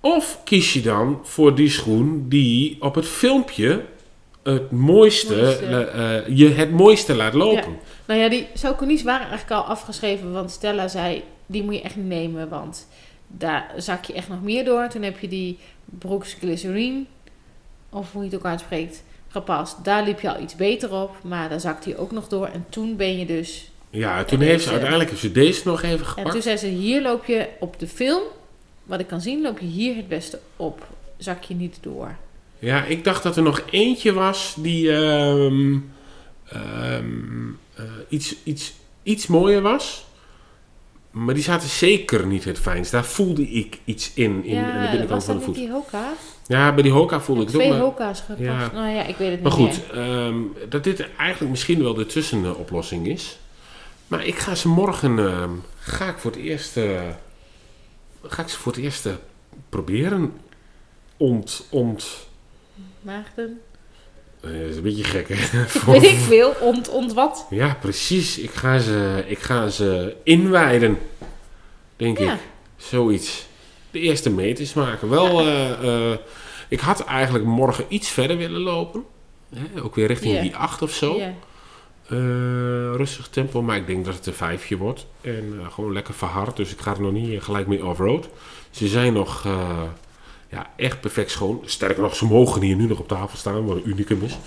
Of kies je dan voor die schoen die op het filmpje het mooiste, Mooiste. eh, je het mooiste laat lopen? Ja. Nou ja, die Saucony's waren eigenlijk al afgeschreven, want Stella zei, die moet je echt nemen, want daar zak je echt nog meer door. Toen heb je die Brooks Glycerine, of hoe je het ook uitspreekt, gepast. Daar liep je al iets beter op, maar daar zakte hij ook nog door. En toen ben je dus... Ja, toen En heeft ze uiteindelijk heeft ze deze nog even En gepakt. toen zei ze, hier loop je op de film, wat ik kan zien, loop je hier het beste op. Zak je niet door. Ja, ik dacht dat er nog eentje was die ehm, ehm, eh, iets, iets, iets mooier was. Maar die zaten zeker niet het fijnst. Daar voelde ik iets in, in aan de binnenkant van de voet. die Hoka? Ja, bij die Hoka voelde ik het ook. Twee Maar, Hoka's gepast. Ja. Nou ja, ik weet het maar niet goed, meer. ehm, dat dit eigenlijk misschien wel de tussenoplossing is. Maar ik ga ze morgen, ehm, ga ik voor het eerst, eh, ga ik ze voor het eerst eh, proberen. Ont, ont, Maagden. Eh, dat is een beetje gek hè. Weet ik veel. Ont, ont wat? Ja, precies. Ik ga ze, ik ga ze inwijden. Denk Ja. ik. Zoiets. De eerste meters maken. Wel, eh, eh, ik had eigenlijk morgen iets verder willen lopen. Hè, ook weer richting die 8 of zo. Rustig tempo, maar ik denk dat het een vijfje wordt. En gewoon lekker verhard. Dus ik ga er nog niet gelijk mee off-road. Ze zijn nog ja, echt perfect schoon. Sterker nog, ze mogen hier nu nog op tafel staan, wat een unicum is.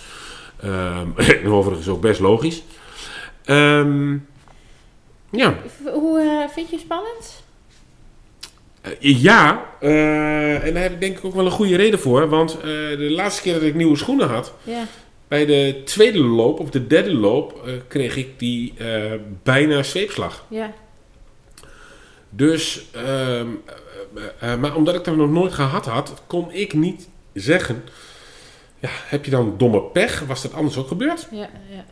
Ehm en overigens ook best logisch. Ehm, ja, Hoe eh, vind je het spannend? Eh, ja, eh, en daar heb ik denk ik ook wel een goede reden voor. Want de laatste keer dat ik nieuwe schoenen had, Ja. bij de tweede loop of de derde loop, kreeg ik die bijna zweepslag. Ja. Dus, eh, maar omdat ik dat nog nooit gehad had, kon ik niet zeggen. Ja, heb je dan domme pech? Was dat anders ook gebeurd? Ja. Ja.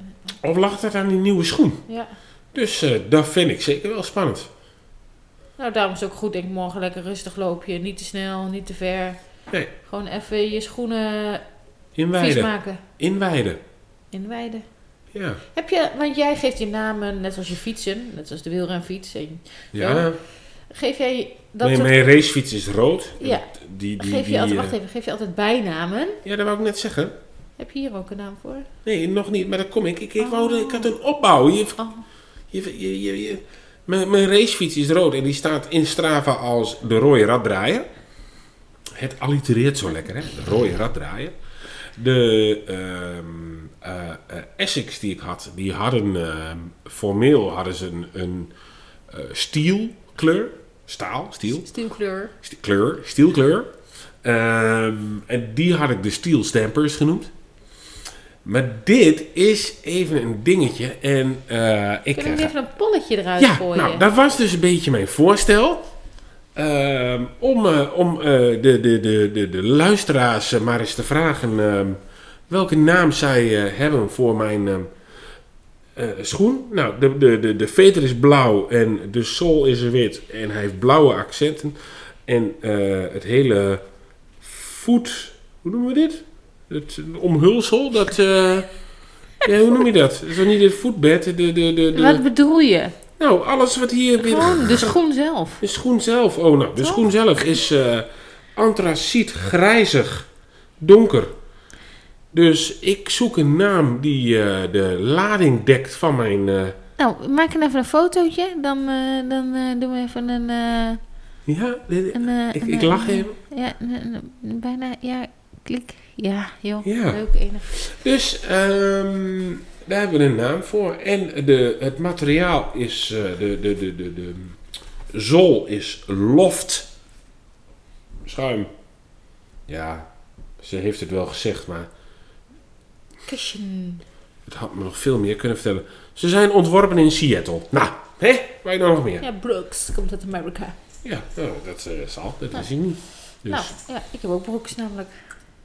Of lag het aan die nieuwe schoen? ja. Dus eh, dat vind ik zeker wel spannend. Nou, daarom is het ook goed, denk ik, morgen lekker rustig loopje. Niet te snel, niet te ver. Nee, Gewoon even je schoenen vies inwijden. maken. Inwijden. In de weide. Ja. Heb je, want jij geeft je namen, net zoals je fietsen, net zoals de wielrenfiets. En, Ja. Ja. Geef jij dat mijn, soort- mijn racefiets is rood. Ja. Die, die, geef je die, altijd, eh, wacht even, geef je altijd bijnamen? Ja, dat wou ik net zeggen. Heb je hier ook een naam voor? Nee, nog niet, maar daar kom ik. Ik, ik, wou, ik had een opbouw. Je, Oh. je, je, je, je- Mijn, mijn racefiets is rood en die staat in Strava als de rode raddraaier. Het allitereert zo lekker, hè? De rode raddraaier. De ehm eh, eh, Essex die ik had, die hadden ehm, formeel hadden ze een, een eh, stielkleur. Staal, stiel. Stielkleur. Sti- kleur, stielkleur. Ehm, en die had ik de steel stampers genoemd. Maar dit is even een dingetje. En eh, ik Kunnen we eh, even een polletje eruit ja, gooien? nou, dat was dus een beetje mijn voorstel. Ehm, om eh, om eh, de, de, de, de, de luisteraars eh, maar eens te vragen ehm, welke naam zij eh, hebben voor mijn eh, schoen. Nou, de, de, de, de veter is blauw en de sol is wit en hij heeft blauwe accenten. En eh, het hele voet, hoe noemen we dit? Het omhulsel, dat... eh, ja, hoe noem je dat? Is toch niet het voetbed? De, de, de, de, Wat bedoel je? nou, alles wat hier... Gewoon de schoen zelf. De schoen zelf. Oh, nou, de schoen zelf is antraciet, grijzig, donker. Dus ik zoek een naam die eh, de lading dekt van mijn... eh, Nou, maak er even een fotootje. Dan, eh, dan doen we even een... eh, ja, dit- een, ik, een, ik lach even. Ja, een- bijna... Ja, klik. Ja, joh. Ja. Leuk, enig. Dus ehm, daar hebben we een naam voor. En de, het materiaal is... de, de, de, de, de zool is loft. Schuim. Ja, ze heeft het wel gezegd, maar... Het had me nog veel meer kunnen vertellen. Ze zijn ontworpen in Seattle. Nou, hè? Waar je nou nog meer? Ja, Brooks. Komt uit Amerika. Ja, nou, dat eh, zal. Dat is hij niet. Dus, Nou, ja, ik heb ook Brooks namelijk.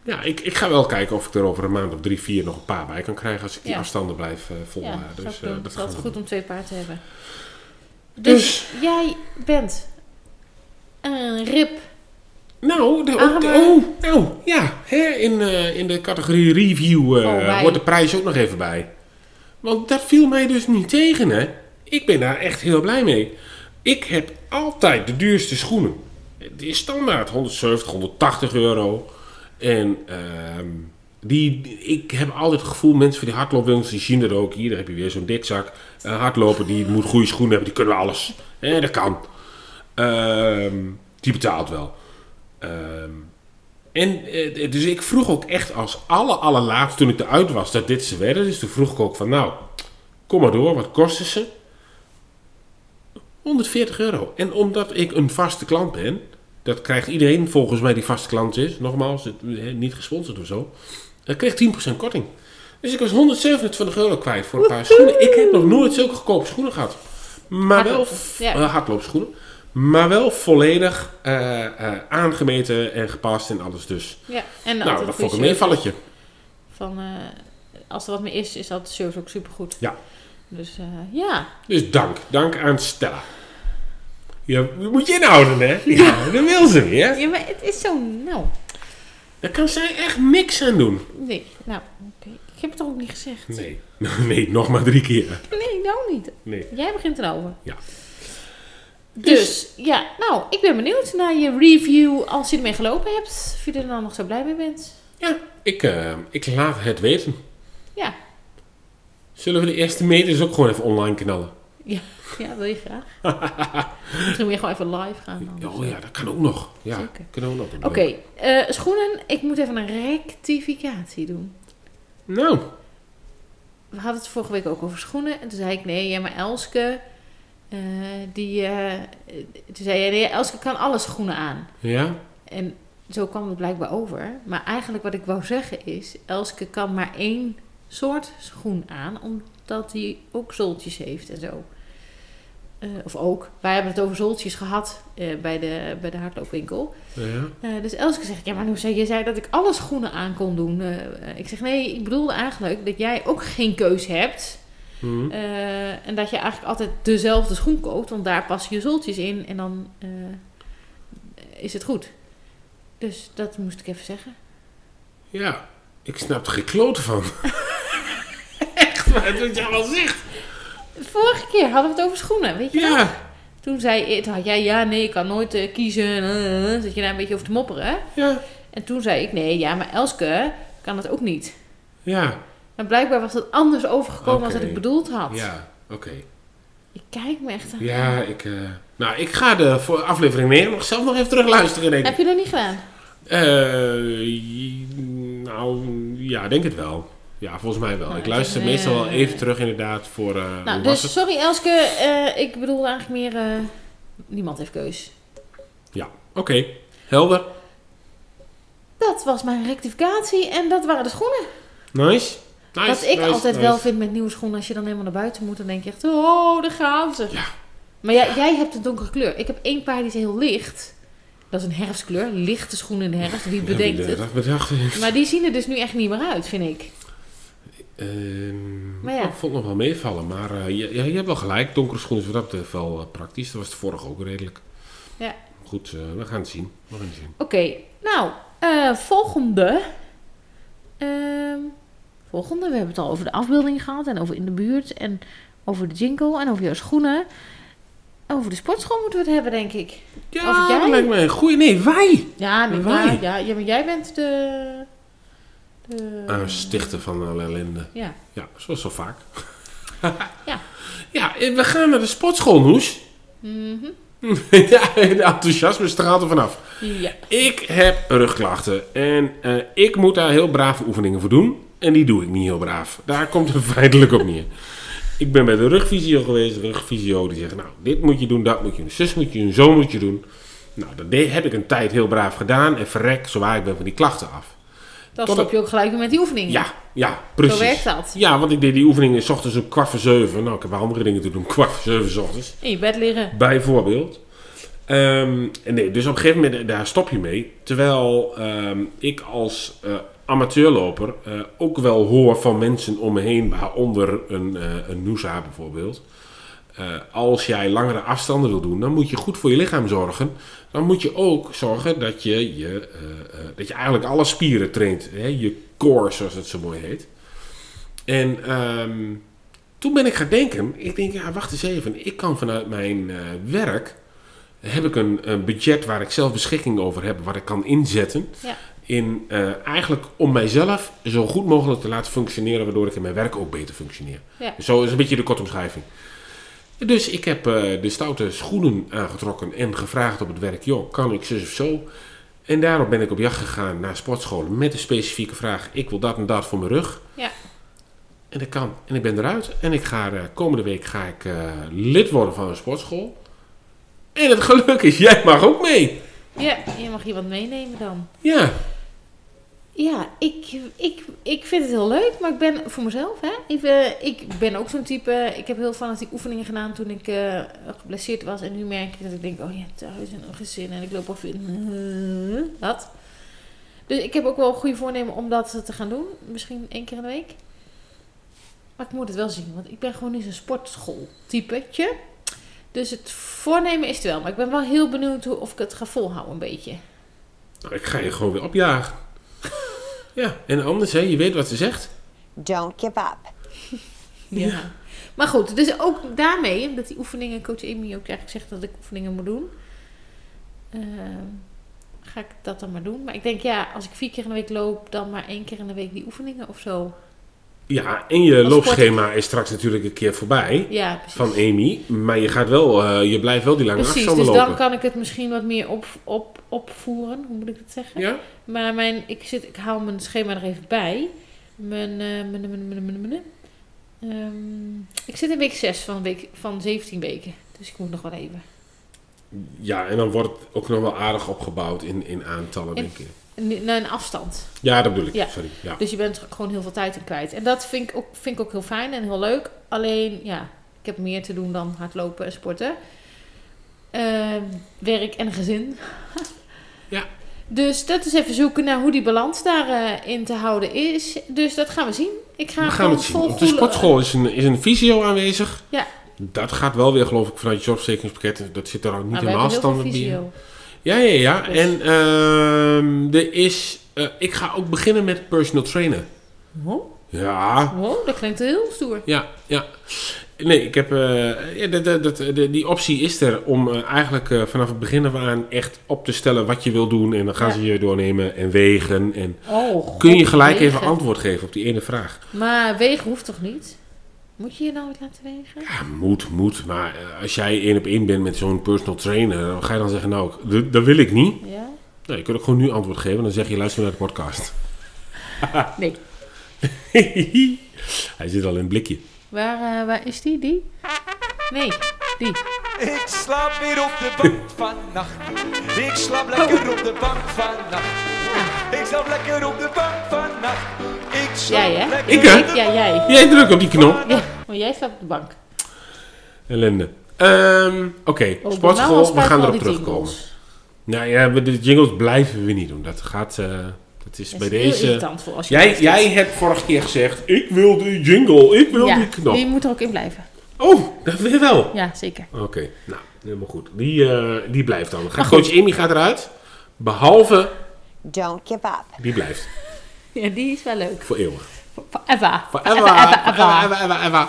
ja, ik, ik ga wel kijken of ik er over een maand of drie, vier nog een paar bij kan krijgen. Als ik die Ja. afstanden blijf eh, volgen. ja, dus dus, eh, dat Het is altijd goed om twee paarden te hebben. Dus, jij bent een rip. Nou, de, Ah, oh, nou, ja. Hè, in, eh, in de categorie review eh, Oh, wij. hoort de prijs ook nog even bij. Want dat viel mij dus niet tegen, hè. Ik ben daar echt heel blij mee. Ik heb altijd de duurste schoenen. Die is standaard 170, 180 euro. En ehm, die, ik heb altijd het gevoel, mensen van die hardloopwinkels, die zien dat ook. Hier, daar heb je weer zo'n dikzak. Een hardloper die moet goede schoenen hebben, die kunnen alles. Hè, dat kan. Ehm, die betaalt wel. Ehm, en eh, dus ik vroeg ook echt als aller allerlaatst toen ik eruit was dat dit ze werden. Dus toen vroeg ik ook van nou, kom maar door, wat kosten ze? 140 euro. En omdat ik een vaste klant ben, dat krijgt iedereen volgens mij die vaste klant is, nogmaals, het, niet gesponsord of zo, dan kreeg 10% korting. Dus ik was 127 euro kwijt voor een paar schoenen. Ik heb nog nooit zulke goedkope schoenen gehad. Maar wel ja. eh, hardloopschoenen. Maar wel volledig eh, eh, aangemeten en gepast en alles dus. Ja, en nou, dat vond ik een meevalletje. Van, eh, als er wat meer is, is dat service ook supergoed. Ja. Dus ja. Dus dank. Dank aan Stella. Ja, moet je inhouden, hè? Ja, dat wil ze weer. ja, maar het is zo... Nou, Daar kan zij echt niks aan doen. nee. Nou, oké. Ik heb het toch ook niet gezegd? Nee. Nee, nog maar drie keer. Nee, nou niet. Nee. Jij begint erover. Ja. Dus, ja, nou, ik ben benieuwd naar je review als je ermee gelopen hebt. Of je er dan nog zo blij mee bent. Ja, ik, eh, ik laat het weten. Ja, Zullen we de eerste meters ook gewoon even online knallen? ja, ja wil je graag. Misschien moet je gewoon even live gaan. dan. Oh ja, dat kan ook nog. Ja, Zeker. kan ook nog. Oké, eh, schoenen. Ik moet even een rectificatie doen. Nou, We hadden het vorige week ook over schoenen. En toen zei ik, nee, ja, maar Elske... eh, die, eh, toen zei Elske kan alle schoenen aan. ja. En zo kwam het blijkbaar over. Maar eigenlijk wat ik wou zeggen is... Elske kan maar één soort schoen aan... omdat hij ook zooltjes heeft en zo. Eh, of ook. Wij hebben het over zooltjes gehad... eh, bij, de, bij de hardloopwinkel. ja. Dus Elske zegt... Ja, maar hoe zei je zei dat ik alle schoenen aan kon doen. Ik zeg, nee, ik bedoelde eigenlijk... dat jij ook geen keus hebt... Hm. Eh, en dat je eigenlijk altijd dezelfde schoen koopt, want daar passen je zooltjes in en dan eh, is het goed. Dus dat moest ik even zeggen. Ja, ik snap er geen kloten van. Echt, maar wat jij wel zegt. Vorige keer hadden we het over schoenen, weet je nog? Ja, Toen zei toen had jij, ja nee, ik kan nooit eh, kiezen. zat je daar een beetje over te mopperen. ja, En toen zei ik, nee, ja, maar Elske kan dat ook niet. ja, Blijkbaar was het anders overgekomen Oké. als dat ik bedoeld had. ja, oké. Je kijkt me echt aan. Ja, ik, eh, nou, ik ga de voor aflevering 9 nog zelf nog even terug luisteren, denk ik. Heb je dat niet gedaan? Eh, j- nou, ja, denk het wel. Ja, volgens mij wel. Nou, ik ik luister heb, meestal wel eh, even terug inderdaad voor... eh Nou, dus sorry Elske, eh, ik bedoel eigenlijk meer... eh, niemand heeft keus. Ja, oké. Helder. Dat was mijn rectificatie en dat waren de schoenen. Nice. Nice Wat ik nice, altijd nice. wel vind met nieuwe schoenen, als je dan helemaal naar buiten moet, dan denk je echt, oh, daar gaan ze. Maar jij, jij hebt een donkere kleur. Ik heb één paar die is heel licht. Dat is een herfstkleur, lichte schoenen in de herfst. Wie Ja, bedenkt wie het? dat bedacht heeft. Maar die zien er dus nu echt niet meer uit, vind ik. Ehm, Maar ja. Ik vond het nog wel meevallen, maar eh, je, ja, je hebt wel gelijk. Donkere schoenen is wat dat betreft wel eh, praktisch. Dat was de vorige ook redelijk. Ja. Goed, eh, we gaan het zien. We gaan het zien. Oké, nou, volgende. Ehm, volgende, we hebben het al over de afbeelding gehad en over in de buurt en over de jingle en over jouw schoenen. Over de sportschool moeten we het hebben, denk ik. Ja, jij? dat lijkt me een goeie. Nee, wij! Ja, nee, Wij. maar, ja, ja, maar jij bent de... de Uh, stichten van alle ellende. Ja. Ja, zoals zo vaak. Ja. Ja, eh, we gaan naar de sportschool, Noes. Mhm. ja, de enthousiasme straalt er vanaf. Ja. Ik heb rugklachten en eh, ik moet daar heel brave oefeningen voor doen. En die doe ik niet heel braaf. Daar komt het feitelijk op neer. Ik ben bij de rugfysio geweest. De rugfysio die zegt, nou, dit moet je doen, dat moet je doen. Zus moet je doen, zo moet je doen. Nou, dat heb ik een tijd heel braaf gedaan. En verrek, zo waar ik ben van die klachten af. Dan Tot stop je ook gelijk weer met die oefeningen. Ja, ja, precies. Zo werkt dat. Ja, want ik deed die oefeningen s ochtends om kwart voor zeven. Nou, ik heb wel andere dingen te doen. Kwart voor zeven s ochtends. In je bed liggen. Bijvoorbeeld. En nee, dus op een gegeven moment, daar stop je mee. Terwijl ehm, ik als eh, amateurloper eh, ook wel hoor van mensen om me heen, waaronder een, eh een Noosa bijvoorbeeld. Eh, als jij langere afstanden wil doen, dan moet je goed voor je lichaam zorgen. Dan moet je ook zorgen dat je, je, dat je eigenlijk alle spieren traint. Hè? Je core, zoals het zo mooi heet. En ehm, toen ben ik gaan denken, ik denk, ja, wacht eens even. Ik kan vanuit mijn werk, heb ik een, een budget waar ik zelf beschikking over heb, wat ik kan inzetten. Ja. In, eh, eigenlijk om mijzelf zo goed mogelijk te laten functioneren, waardoor ik in mijn werk ook beter functioneer. Ja. Zo is een beetje de korte omschrijving. Dus ik heb eh, de stoute schoenen aangetrokken en gevraagd op het werk, joh, kan ik zus of zo? En daarop ben ik op jacht gegaan naar sportscholen met de specifieke vraag, ik wil dat en dat voor mijn rug. Ja. En dat kan. En ik ben eruit. En ik ga, eh, komende week ga ik lid worden van een sportschool. En het geluk is, jij mag ook mee. Ja, je mag hier wat meenemen dan. Ja. Ja, ik, ik, ik vind het heel leuk, maar ik ben voor mezelf, hè. Ik, eh, ben ook zo'n type, ik heb heel fanatiek oefeningen gedaan toen ik eh, geblesseerd was. En nu merk ik dat ik denk, oh ja, thuis en een gezin en ik loop af in... Dat. Dus ik heb ook wel een goede voornemen om dat te gaan doen. Misschien één keer in de week. Maar ik moet het wel zien, want ik ben gewoon niet zo'n sportschool-typetje. Dus het voornemen is het wel. Maar ik ben wel heel benieuwd hoe, of ik het ga volhouden een beetje. Nou, ik ga je gewoon weer opjagen. Ja, en anders, hè, je weet wat ze zegt. Don't give up. Ja. Maar goed, dus ook daarmee, omdat die oefeningen, coach Amy ook eigenlijk zegt dat ik oefeningen moet doen. ehm, ga ik dat dan maar doen. Maar ik denk, ja, als ik vier keer in de week loop, dan maar één keer in de week die oefeningen of zo. Ja, en je Als loopschema is straks natuurlijk een keer voorbij. Ja, precies. Van Amy. Maar je gaat wel, eh, je blijft wel die lange Precies, afstanden dus lopen. dan kan ik het misschien wat meer op, op, opvoeren. Hoe moet ik het zeggen? Ja? Maar mijn, ik, zit, ik haal mijn schema er even bij. Mijn, eh, mijn, mijn, mijn, mijn, mijn, mijn, ehm, ik zit in week 6 van, week, van 17 weken. Dus ik moet nog wel even. Ja, en dan wordt het ook nog wel aardig opgebouwd in, in aantallen, En- denk ik. Naar een afstand. Ja, dat bedoel ik. Ja. Sorry. Ja. Dus je bent gewoon heel veel tijd in kwijt. En dat vind ik, ook, vind ik ook heel fijn en heel leuk. Alleen, ja, ik heb meer te doen dan hardlopen en sporten. Ehm, werk en gezin. Ja. Dus dat is even zoeken naar hoe die balans daarin in te houden is. Dus dat gaan we zien. Ik ga We gaan het zien. Op de sportschool is een, is een visio aanwezig. Ja. Dat gaat wel weer, geloof ik, vanuit je zorgverzekeringspakket. Dat zit er ook niet Maar we helemaal standaard bij. Ja, ja, ja. Dus- En ehm, er is... eh, ik ga ook beginnen met personal trainer. Oh, Ja, oh, dat klinkt heel stoer. ja, ja. Nee, ik heb... eh, ja, dat, dat, de- die optie is er om eh, eigenlijk eh, vanaf het begin af aan echt op te stellen wat je wil doen. En dan gaan Ja. ze je doornemen en wegen. En Oh, kun je gelijk wegen. even antwoord geven op die ene vraag. Maar wegen hoeft toch niet? Moet je je nou wat laten wegen? Ja, moet, moet. Maar eh, als jij één op één bent met zo'n personal trainer, dan ga je dan zeggen, nou, dat wil ik niet. Ja? Nee, je kunt ook gewoon nu antwoord geven. Dan zeg je, luister naar de podcast. Nee. Hij zit al in een blikje. Waar, eh, waar is die? Die? Nee, die. Ik slaap weer op de bank vannacht. Ik slaap lekker op de bank vannacht. Ik slaap lekker op de bank vannacht. Ik slaap Jij, hè? lekker Ik, hè? Ja, jij. Jij drukt op die knop. Ja, maar jij staat op de bank. Ellende. Ehm, Oké, Oh, wel sportschool. We gaan erop terugkomen. Nou ja, we- de jingles blijven we niet doen. Dat gaat... eh, dat is Dat bij is deze... irritant voor als je Jij, jij hebt vorige keer gezegd, ik wil die jingle, ik wil ja, die knop. die moet er ook in blijven. Oh, dat wil je wel. Ja, zeker. Oké, nou, helemaal goed. Die, eh, die blijft dan. Gaat coach Amy gaat eruit. Behalve, Don't give up. die blijft. Ja, die is wel leuk. Voor eeuwig. Forever. Forever, Forever, ever, ever, ever. ever, ever, ever.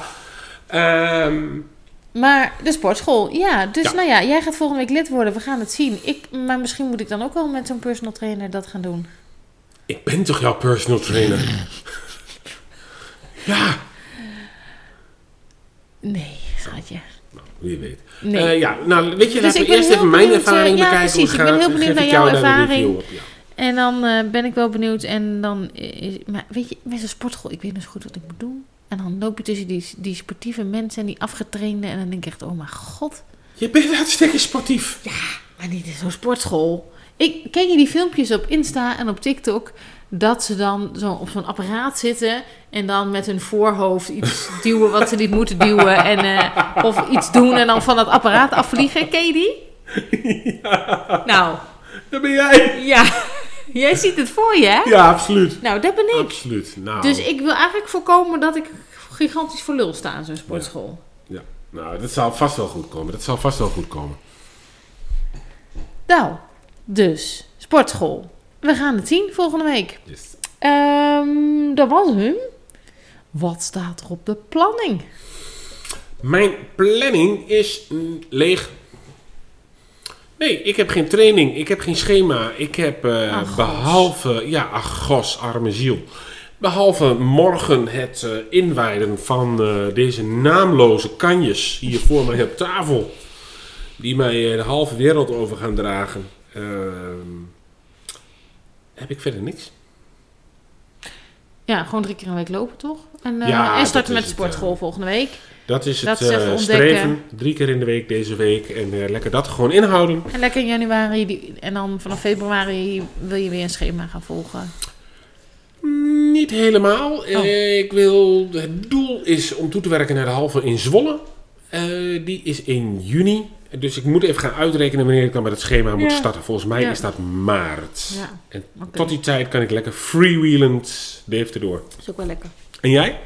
Ehm, Maar de sportschool, ja. Dus Ja. nou ja, jij gaat volgende week lid worden. We gaan het zien. Ik, maar misschien moet ik dan ook wel met zo'n personal trainer dat gaan doen. ik ben toch jouw personal trainer? ja, Nee, schatje. wie weet. Nee. Eh, ja, nou, weet je, Dus laten we eerst even mijn ervaring eh, ja, bekijken precies. hoe Ik ben heel benieuwd naar jou jouw de ervaring. op, ja. En dan eh, ben ik wel benieuwd. En dan is... Maar weet je, met zo'n sportschool, ik weet dus goed wat ik moet doen. En dan loop je tussen die, die sportieve mensen en die afgetrainde. En dan denk ik echt, oh mijn god. Je bent hartstikke sportief. Maar niet in zo'n sportschool. Ik, ken je die filmpjes op Insta en op TikTok? Dat ze dan zo op zo'n apparaat zitten en dan met hun voorhoofd iets duwen wat ze niet moeten duwen. En, eh, of iets doen en dan van dat apparaat afvliegen. Ken je die? Nou, Dat ben jij. ja. Jij ziet het voor je, hè? Ja, absoluut. Nou, dat ben ik. Absoluut. Nou, Dus ik wil eigenlijk voorkomen dat ik gigantisch voor lul sta in zo'n sportschool. ja. nou, dat zal vast wel goed komen. Dat zal vast wel goed komen. Nou, dus sportschool. We gaan het zien volgende week. Yes. Ehm, dat was hem. Wat staat er op de planning? Mijn planning is leeg. Nee, ik heb geen training. Ik heb geen schema. Ik heb eh, Ach, gos. behalve... Ja, ach gos, arme ziel. Behalve morgen het eh, inwijden van eh, deze naamloze kanjes hier voor mij op tafel. Die mij de halve wereld over gaan dragen. Ehm, heb ik verder niks. Ja, gewoon drie keer een week lopen, toch? En, Ja, en starten met de sportschool volgende week. Dat is Dat het is eh, streven. Drie keer in de week deze week. En eh, lekker dat gewoon inhouden. En lekker in januari. Die, en dan vanaf februari wil je weer een schema gaan volgen. Niet helemaal. Oh. Eh, ik wil, het doel is om toe te werken naar de halve in Zwolle. Die is in juni. Dus ik moet even gaan uitrekenen wanneer ik dan met het schema moet starten. Volgens mij Ja. is dat maart. Ja, En tot die tijd kan ik lekker freewheelend de door. Dat is ook wel lekker. En jij?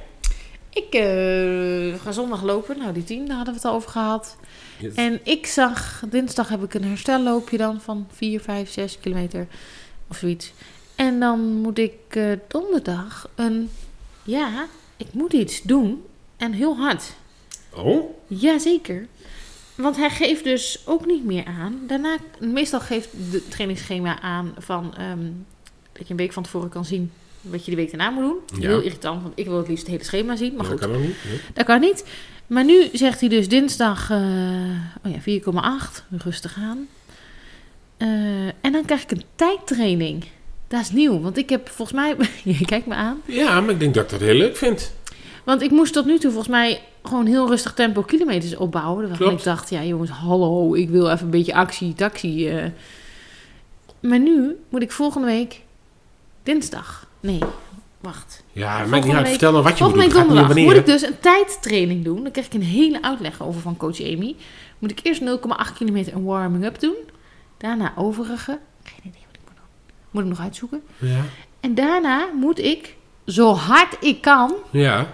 Ik eh, ga zondag lopen. Nou, die tien, daar hadden we het al over gehad. Yes. En ik zag, dinsdag heb ik een herstelloopje dan van 4, 5, 6 kilometer of zoiets. En dan moet ik eh, donderdag een, ja, ik moet iets doen. En heel hard. Oh? Jazeker. Want hij geeft dus ook niet meer aan. Daarna, meestal geeft het trainingsschema aan van ehm, dat je een week van tevoren kan zien wat je de week daarna moet doen. Ja. Heel irritant, want ik wil het liefst het hele schema zien. Maar Ja, goed, dat kan niet. Nee. dat kan niet. Maar nu zegt hij dus dinsdag eh, oh ja, 4,8. Rustig aan. Eh, en dan krijg ik een tijdtraining. Dat is nieuw, want ik heb volgens mij... je kijkt me aan. Ja, maar ik denk dat ik dat heel leuk vind. Want ik moest tot nu toe volgens mij gewoon heel rustig tempo kilometers opbouwen. Klopt. ik dacht, ja jongens, hallo, ik wil even een beetje actie, taxi. eh. Maar nu moet ik volgende week dinsdag. Nee, wacht. Ja, maakt niet uit. week- Vertel nou wat je moet doen. donderdag moet ik dus een tijdtraining doen. Dan krijg ik een hele uitleg over van coach Amy. Moet ik eerst 0,8 kilometer een warming-up doen. Daarna overige. Geen idee wat ik moet doen. Moet ik nog uitzoeken. Ja. En daarna moet ik, zo hard ik kan, ja.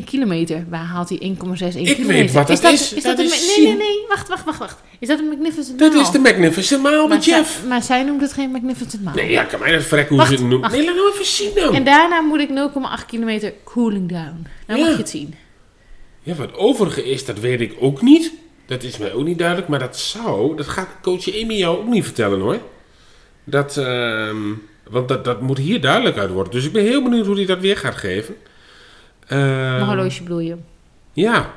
1,61 kilometer. Waar haalt hij 1,61 kilometer? weet wat dat is. Is Dat dat, is nee, nee, nee. Wacht, wacht, wacht, wacht. Is dat een Magnificent Dat Mile? is de Magnificent Mile met zij, Jeff. maar zij noemt het geen Magnificent Mile. Nee, ja, kan mij dat verrekken hoe Wacht, ze het noemen. wacht. Nee, laat nou even zien dan. En daarna moet ik 0,8 kilometer cooling down. Dan Ja. mag je het zien. Ja, wat overige is, dat weet ik ook niet. Dat is mij ook niet duidelijk. Maar dat zou, dat gaat coach Amy jou ook niet vertellen hoor. Dat, ehm, want dat, dat moet hier duidelijk uit worden. Dus ik ben heel benieuwd hoe hij dat weer gaat geven. Ehm, Mijn horloge bedoel je. Ja.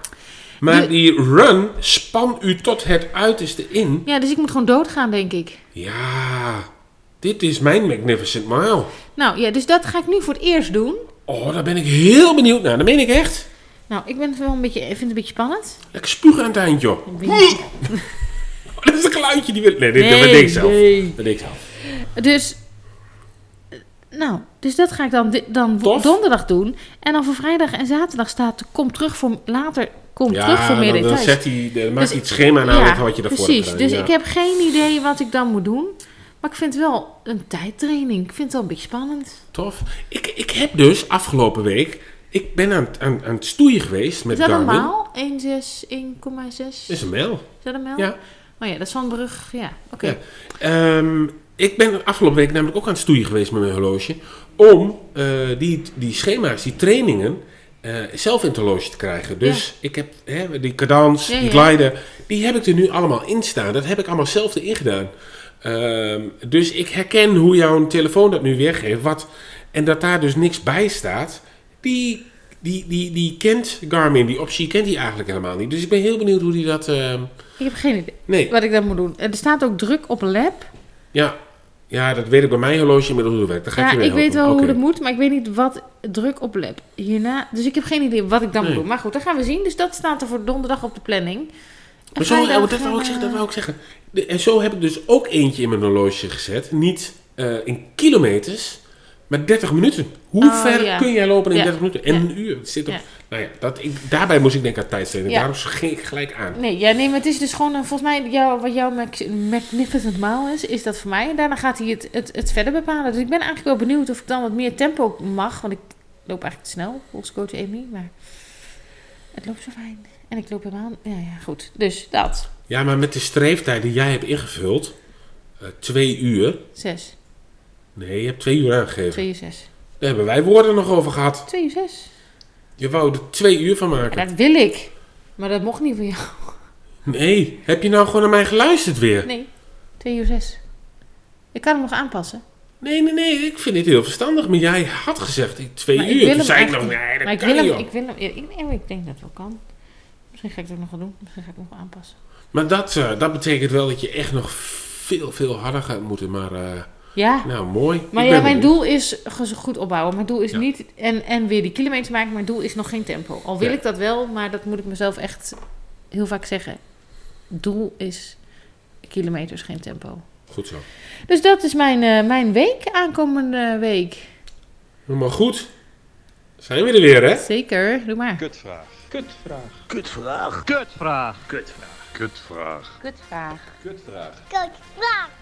Maar De- die run span u tot het uiterste in. Ja, dus ik moet gewoon doodgaan, denk ik. Ja, dit is mijn Magnificent Mile. Nou ja, dus dat ga ik nu voor het eerst doen. Oh, daar ben ik heel benieuwd naar. Dat meen ik echt. Nou, ik ben het wel een beetje, ik vind het een beetje spannend. Lekker spugen aan het eind, joh. Oh, dat is een geluidje die wil... Nee, dit, Nee, dat deed ik zelf. nee. Dat ik zelf. Dus, nou, dus dat ga ik dan, dan Tof. donderdag doen. En dan voor vrijdag en zaterdag staat, kom terug voor, later, kom terug voor meer dan, dan zet hij, dan maakt Dus het schema namelijk ja, wat je daarvoor precies. hebt. Dus ja. ik heb geen idee wat ik dan moet doen. Maar ik vind het wel een tijdtraining. Ik vind het wel een beetje spannend. Tof. Ik, ik heb dus afgelopen week... Ik ben aan, het- aan, aan het stoeien geweest met Is dat Garmin. normaal? 1,6, 1,6? Dat is een mail. Is dat een mijl? Ja. Oh ja, dat is van Brug. Ja, oké. Ehm, ik ben afgelopen week namelijk ook aan het stoeien geweest met mijn horloge. Om eh, die, die schema's, die trainingen, eh, zelf in het horloge te krijgen. Dus ik heb hè, die cadans, Ja, die glider, die heb ik er nu allemaal in staan. Dat heb ik allemaal zelf erin gedaan. Ehm, dus ik herken hoe jouw telefoon dat nu weergeeft. Wat, en dat daar dus niks bij staat. Die, die, die, die kent Garmin, die optie kent hij eigenlijk helemaal niet. Dus ik ben heel benieuwd hoe die dat... ehm, Ik heb geen idee nee, wat ik dan moet doen. En Er staat ook druk op een lab. ja. Ja, dat weet ik bij mijn horloge inmiddels hoe dat werkt. Dat ga ik Ja, ik weet wel hoe dat moet, maar ik weet niet wat druk op lab hierna. Dus ik heb geen idee wat ik dan Nee. moet doen. Maar goed, dat gaan we zien. Dus dat staat er voor donderdag op de planning. Maar zo, oh, dat wou ik zeggen, dat wou ik zeggen. De- en zo heb ik dus ook eentje in mijn horloge gezet. Niet eh, in kilometers, maar 30 minuten. Hoe Oh, ver ja. kun jij lopen in Ja. 30 minuten? En Ja. een uur. Het zit op, nou ja, dat, ik, daarbij moest ik denken aan tijdsteden. Daarom ging ik gelijk aan. Nee, ja, nee, maar het is dus gewoon, volgens mij, jou, wat jouw Magnificent Mile is, is dat voor mij. En daarna gaat hij het, het, het verder bepalen. Dus ik ben eigenlijk wel benieuwd of ik dan wat meer tempo mag. Want ik loop eigenlijk te snel, volgens coach Amy. Maar het loopt zo fijn. En ik loop helemaal... Ja, ja, goed. Dus dat. Ja, maar met de streeftijd die jij hebt ingevuld, eh, twee uur. Zes. Nee, je hebt twee uur aangegeven. Twee uur zes. Daar hebben wij woorden nog over gehad. Twee uur zes. Je wou er twee uur van maken. Ja, dat wil ik. Maar dat mocht niet van jou. Nee, heb je nou gewoon naar mij geluisterd weer? Nee. Twee uur zes. Ik kan hem nog aanpassen. Nee, nee, nee, ik vind dit heel verstandig. Maar jij had gezegd ik- twee Maar ik uur. wil Toen zei ik nog, niet. nee, dat Maar ik kan wil hem, ik wil hem, ik, ik denk dat het wel kan. Misschien ga ik het ook nog wel doen. Misschien ga ik het nog aanpassen. Maar dat, eh, dat betekent wel dat je echt nog veel, veel harder gaat moeten. Maar eh, Ja. nou, mooi. Maar Ik ja, mijn benieuwd. doel is goed opbouwen. Mijn doel is Ja. niet en, en weer die kilometer maken. Mijn doel is nog geen tempo. Al wil Ja. ik dat wel, maar dat moet ik mezelf echt heel vaak zeggen. Doel is kilometers, geen tempo. Goed zo. Dus dat is mijn, eh, mijn week, aankomende week. Helemaal goed. Zijn we er weer, hè? Zeker, doe maar. Kutvraag. Kutvraag. Kutvraag. Kutvraag. Kutvraag. Kutvraag. Kutvraag. Kutvraag. Kutvraag.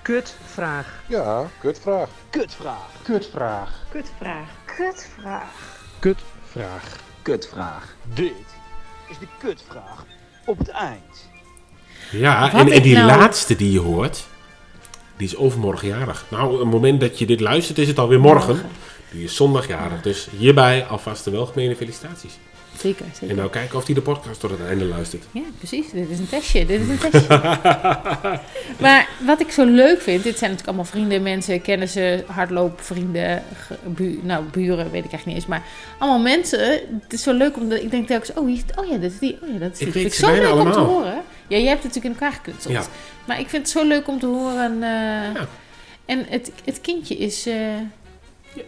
Kutvraag. Ja, kutvraag. Kutvraag. Kutvraag. Kutvraag. Kutvraag. Kutvraag. Kutvraag. Dit is de kutvraag op het eind. Ja, en, die nou- laatste die je hoort, die is overmorgen jarig. Nou, op het moment dat je dit luistert is het alweer morgen. Morgen. Die is zondag jarig. Dus hierbij alvast de welgemene felicitaties. Zeker, En nou kijken of hij de podcast tot het einde luistert. Ja, precies. Dit is een testje. Dit is een testje. maar wat ik zo leuk vind, dit zijn natuurlijk allemaal vrienden, mensen, kennissen, hardloopvrienden, bu nou buren, weet ik echt niet eens, maar allemaal mensen. Het is zo leuk omdat ik denk telkens, oh, hier, oh ja, dat is die, oh ja, dat is die. Ik Vind ze zo leuk om te horen. Ja, jij hebt het natuurlijk in elkaar geknutseld. Ja. Maar ik vind het zo leuk om te horen. eh, En het, het kindje is eh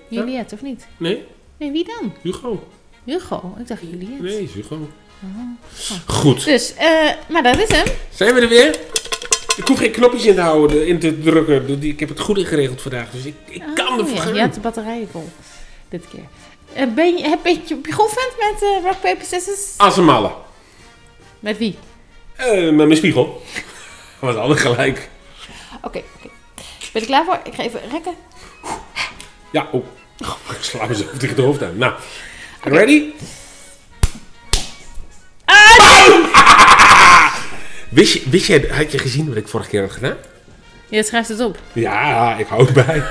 Juliette, of niet? Nee, Nee, wie dan? Hugo. Hugo. Ik dacht Juliette. Nee, is Hugo. Oh. Goed. Dus, eh, maar dat is hem. Zijn we er weer? Ik hoef geen knopjes in te houden, in te drukken. Ik heb het goed ingeregeld vandaag, dus ik, ik kan Oh, ervoor ja, gaan. Je had de batterijen vol. Dit keer. Eh, ben je, heb je, geoefend met eh, rock, paper, scissors? Malle. Met wie? Met mijn spiegel. Was altijd gelijk. Oké. Ben je klaar voor? Ik ga even rekken. Ja, oh. Ik sla mezelf tegen de hoofd aan. Nou, ready? Wist je, wist je, had je gezien wat ik vorige keer had gedaan? Je schrijft het op. Ja, ik hou bij.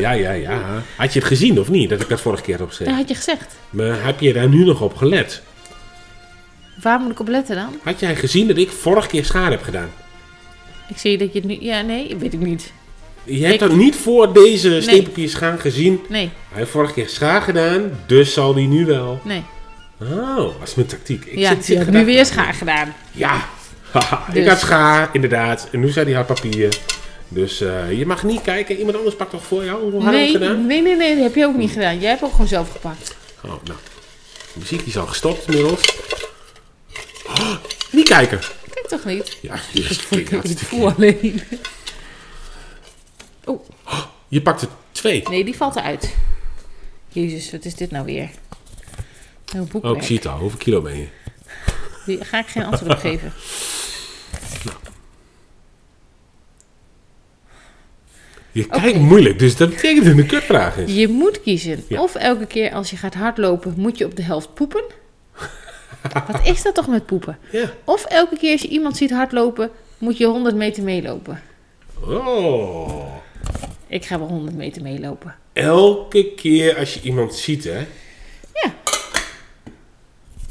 Ja, ja, ja. Had je het gezien of niet, dat ik dat vorige keer had opgeschreven? had je gezegd. Maar heb je daar nu nog op gelet? Waar moet ik op letten dan? Had jij gezien dat ik vorige keer schade heb gedaan? Ik zie dat je het nu... Ja, nee, weet ik niet. Je hebt Ik- dat niet voor deze steenpapier schaar gezien. Nee, Hij heeft vorige keer schaar gedaan, dus zal die nu wel. nee. Oh, dat is mijn tactiek. Ik ja, zit- je hebt nu weer schaar gedaan. Ja, ik Dus. had schaar, inderdaad. En nu zei hij had papier. Dus eh, je mag niet kijken. Iemand anders pakt toch voor jou? Hoe had hij Nee, gedaan? nee, nee, nee, dat heb je ook niet gedaan. Jij hebt ook gewoon zelf gepakt. Oh, nou. De muziek is al gestopt inmiddels. Oh, niet kijken. Kijk toch niet? Ja, jezus, Ik voel alleen. Oh, Je pakt er twee. nee, die valt eruit. Jezus, wat is dit nou weer? Een Oh, boekwerk. ik zie het al. Hoeveel kilo ben je? Die ga ik geen antwoord op geven. Je kijkt moeilijk, dus dat betekent dat het een kutvraag is. Je moet kiezen. Ja. Of elke keer als je gaat hardlopen, moet je op de helft poepen. Wat is dat toch met poepen? Ja. Of elke keer als je iemand ziet hardlopen, moet je 100 meter meelopen. Oh. Ik ga wel 100 meter meelopen. Elke keer als je iemand ziet, hè? Ja.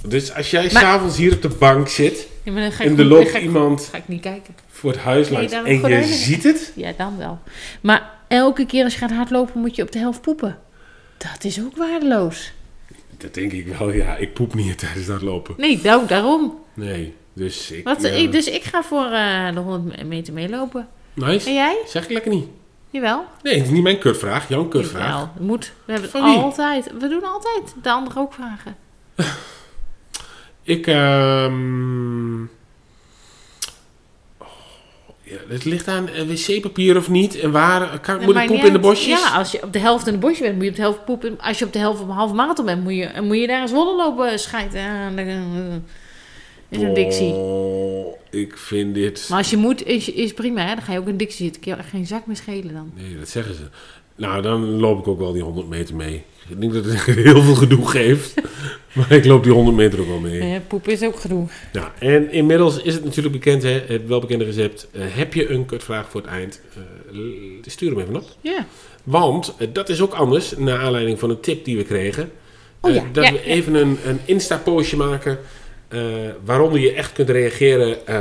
Dus als jij Maar- s'avonds hier op de bank zit Ja, maar dan ga ik en er goed- loopt ga ik- iemand Ga ik niet kijken. voor het huis Nee, langs daar en je gordijnen. ziet het, Ja, dan wel. Maar elke keer als je gaat hardlopen, moet je op de helft poepen. Dat is ook waardeloos. dat denk ik wel. Ja, ik poep niet tijdens dat lopen. Nee, nou, daarom. Nee, dus ik... Wat, eh, ik, dus ik ga voor eh, de 100 meter meelopen. Nice. En jij? Zeg ik lekker niet. Jawel. Nee, het is niet mijn kutvraag. Jouw kutvraag. Jawel, moet. We hebben het Van wie? altijd. We doen altijd de anderen ook vragen. Ik, ehm oh, ja, het ligt aan eh, wc-papier of niet. En waar kan, Dat moet ik maakt poepen niet in de uit. bosjes? Ja, als je op de helft in de bosje bent, moet je op de helft poepen. Als je op de helft op een halve marathon bent, moet je, moet je daar eens Zwolle lopen schijten. Is een dictie. Oh, ik vind dit... Maar als je moet, is, is prima. Hè? Dan ga je ook in dictie zitten. Kun je echt geen zak meer schelen dan. Nee, dat zeggen ze. Nou, dan loop ik ook wel die 100 meter mee. Ik denk dat het heel veel gedoe geeft. maar ik loop die 100 meter ook wel mee. Ja, poepen is ook gedoe. Ja, en inmiddels is het natuurlijk bekend, hè, het welbekende recept. Eh, heb je een kutvraag voor het eind? Eh, stuur hem even op. Ja. Want eh, dat is ook anders, naar aanleiding van een tip die we kregen. Oh ja, dat ja, we even een, een Insta-postje maken. Eh, waaronder je echt kunt reageren, eh,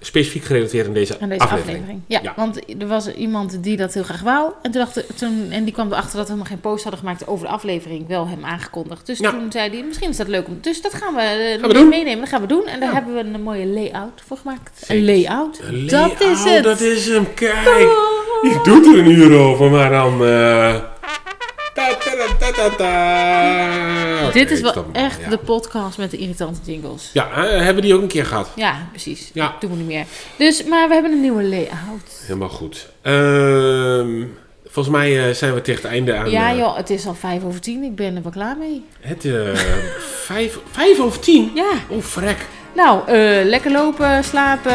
specifiek gerelateerd aan deze, Aan deze aflevering. Ja, want er was iemand die dat heel graag wou. En, toen dacht, toen, en die kwam erachter dat we helemaal geen post hadden gemaakt over de aflevering. Wel hem aangekondigd. Dus Ja. toen zei hij, misschien is dat leuk om... Dus dat gaan we, eh, Gaan we doen. meenemen. Dat gaan we doen. En daar hebben we een mooie layout voor gemaakt. Een layout. Een Dat is layout, het. Dat is hem, kijk. Je doet er een uur over, maar dan... Dit is wel echt Ja, de podcast met de irritante jingles. ja hebben we die ook een keer gehad. Ja, precies. Ja. Doen we niet meer. Dus, maar we hebben een nieuwe layout. Helemaal goed. Ehm, volgens mij eh, zijn we tegen het einde aan. ja eh, joh, het is al vijf over tien. Ik ben er wel klaar mee. Het eh, vijf, vijf over tien? Ja. Oh, frek. Nou, lekker lopen, slapen.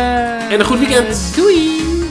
En een goed weekend. Doei!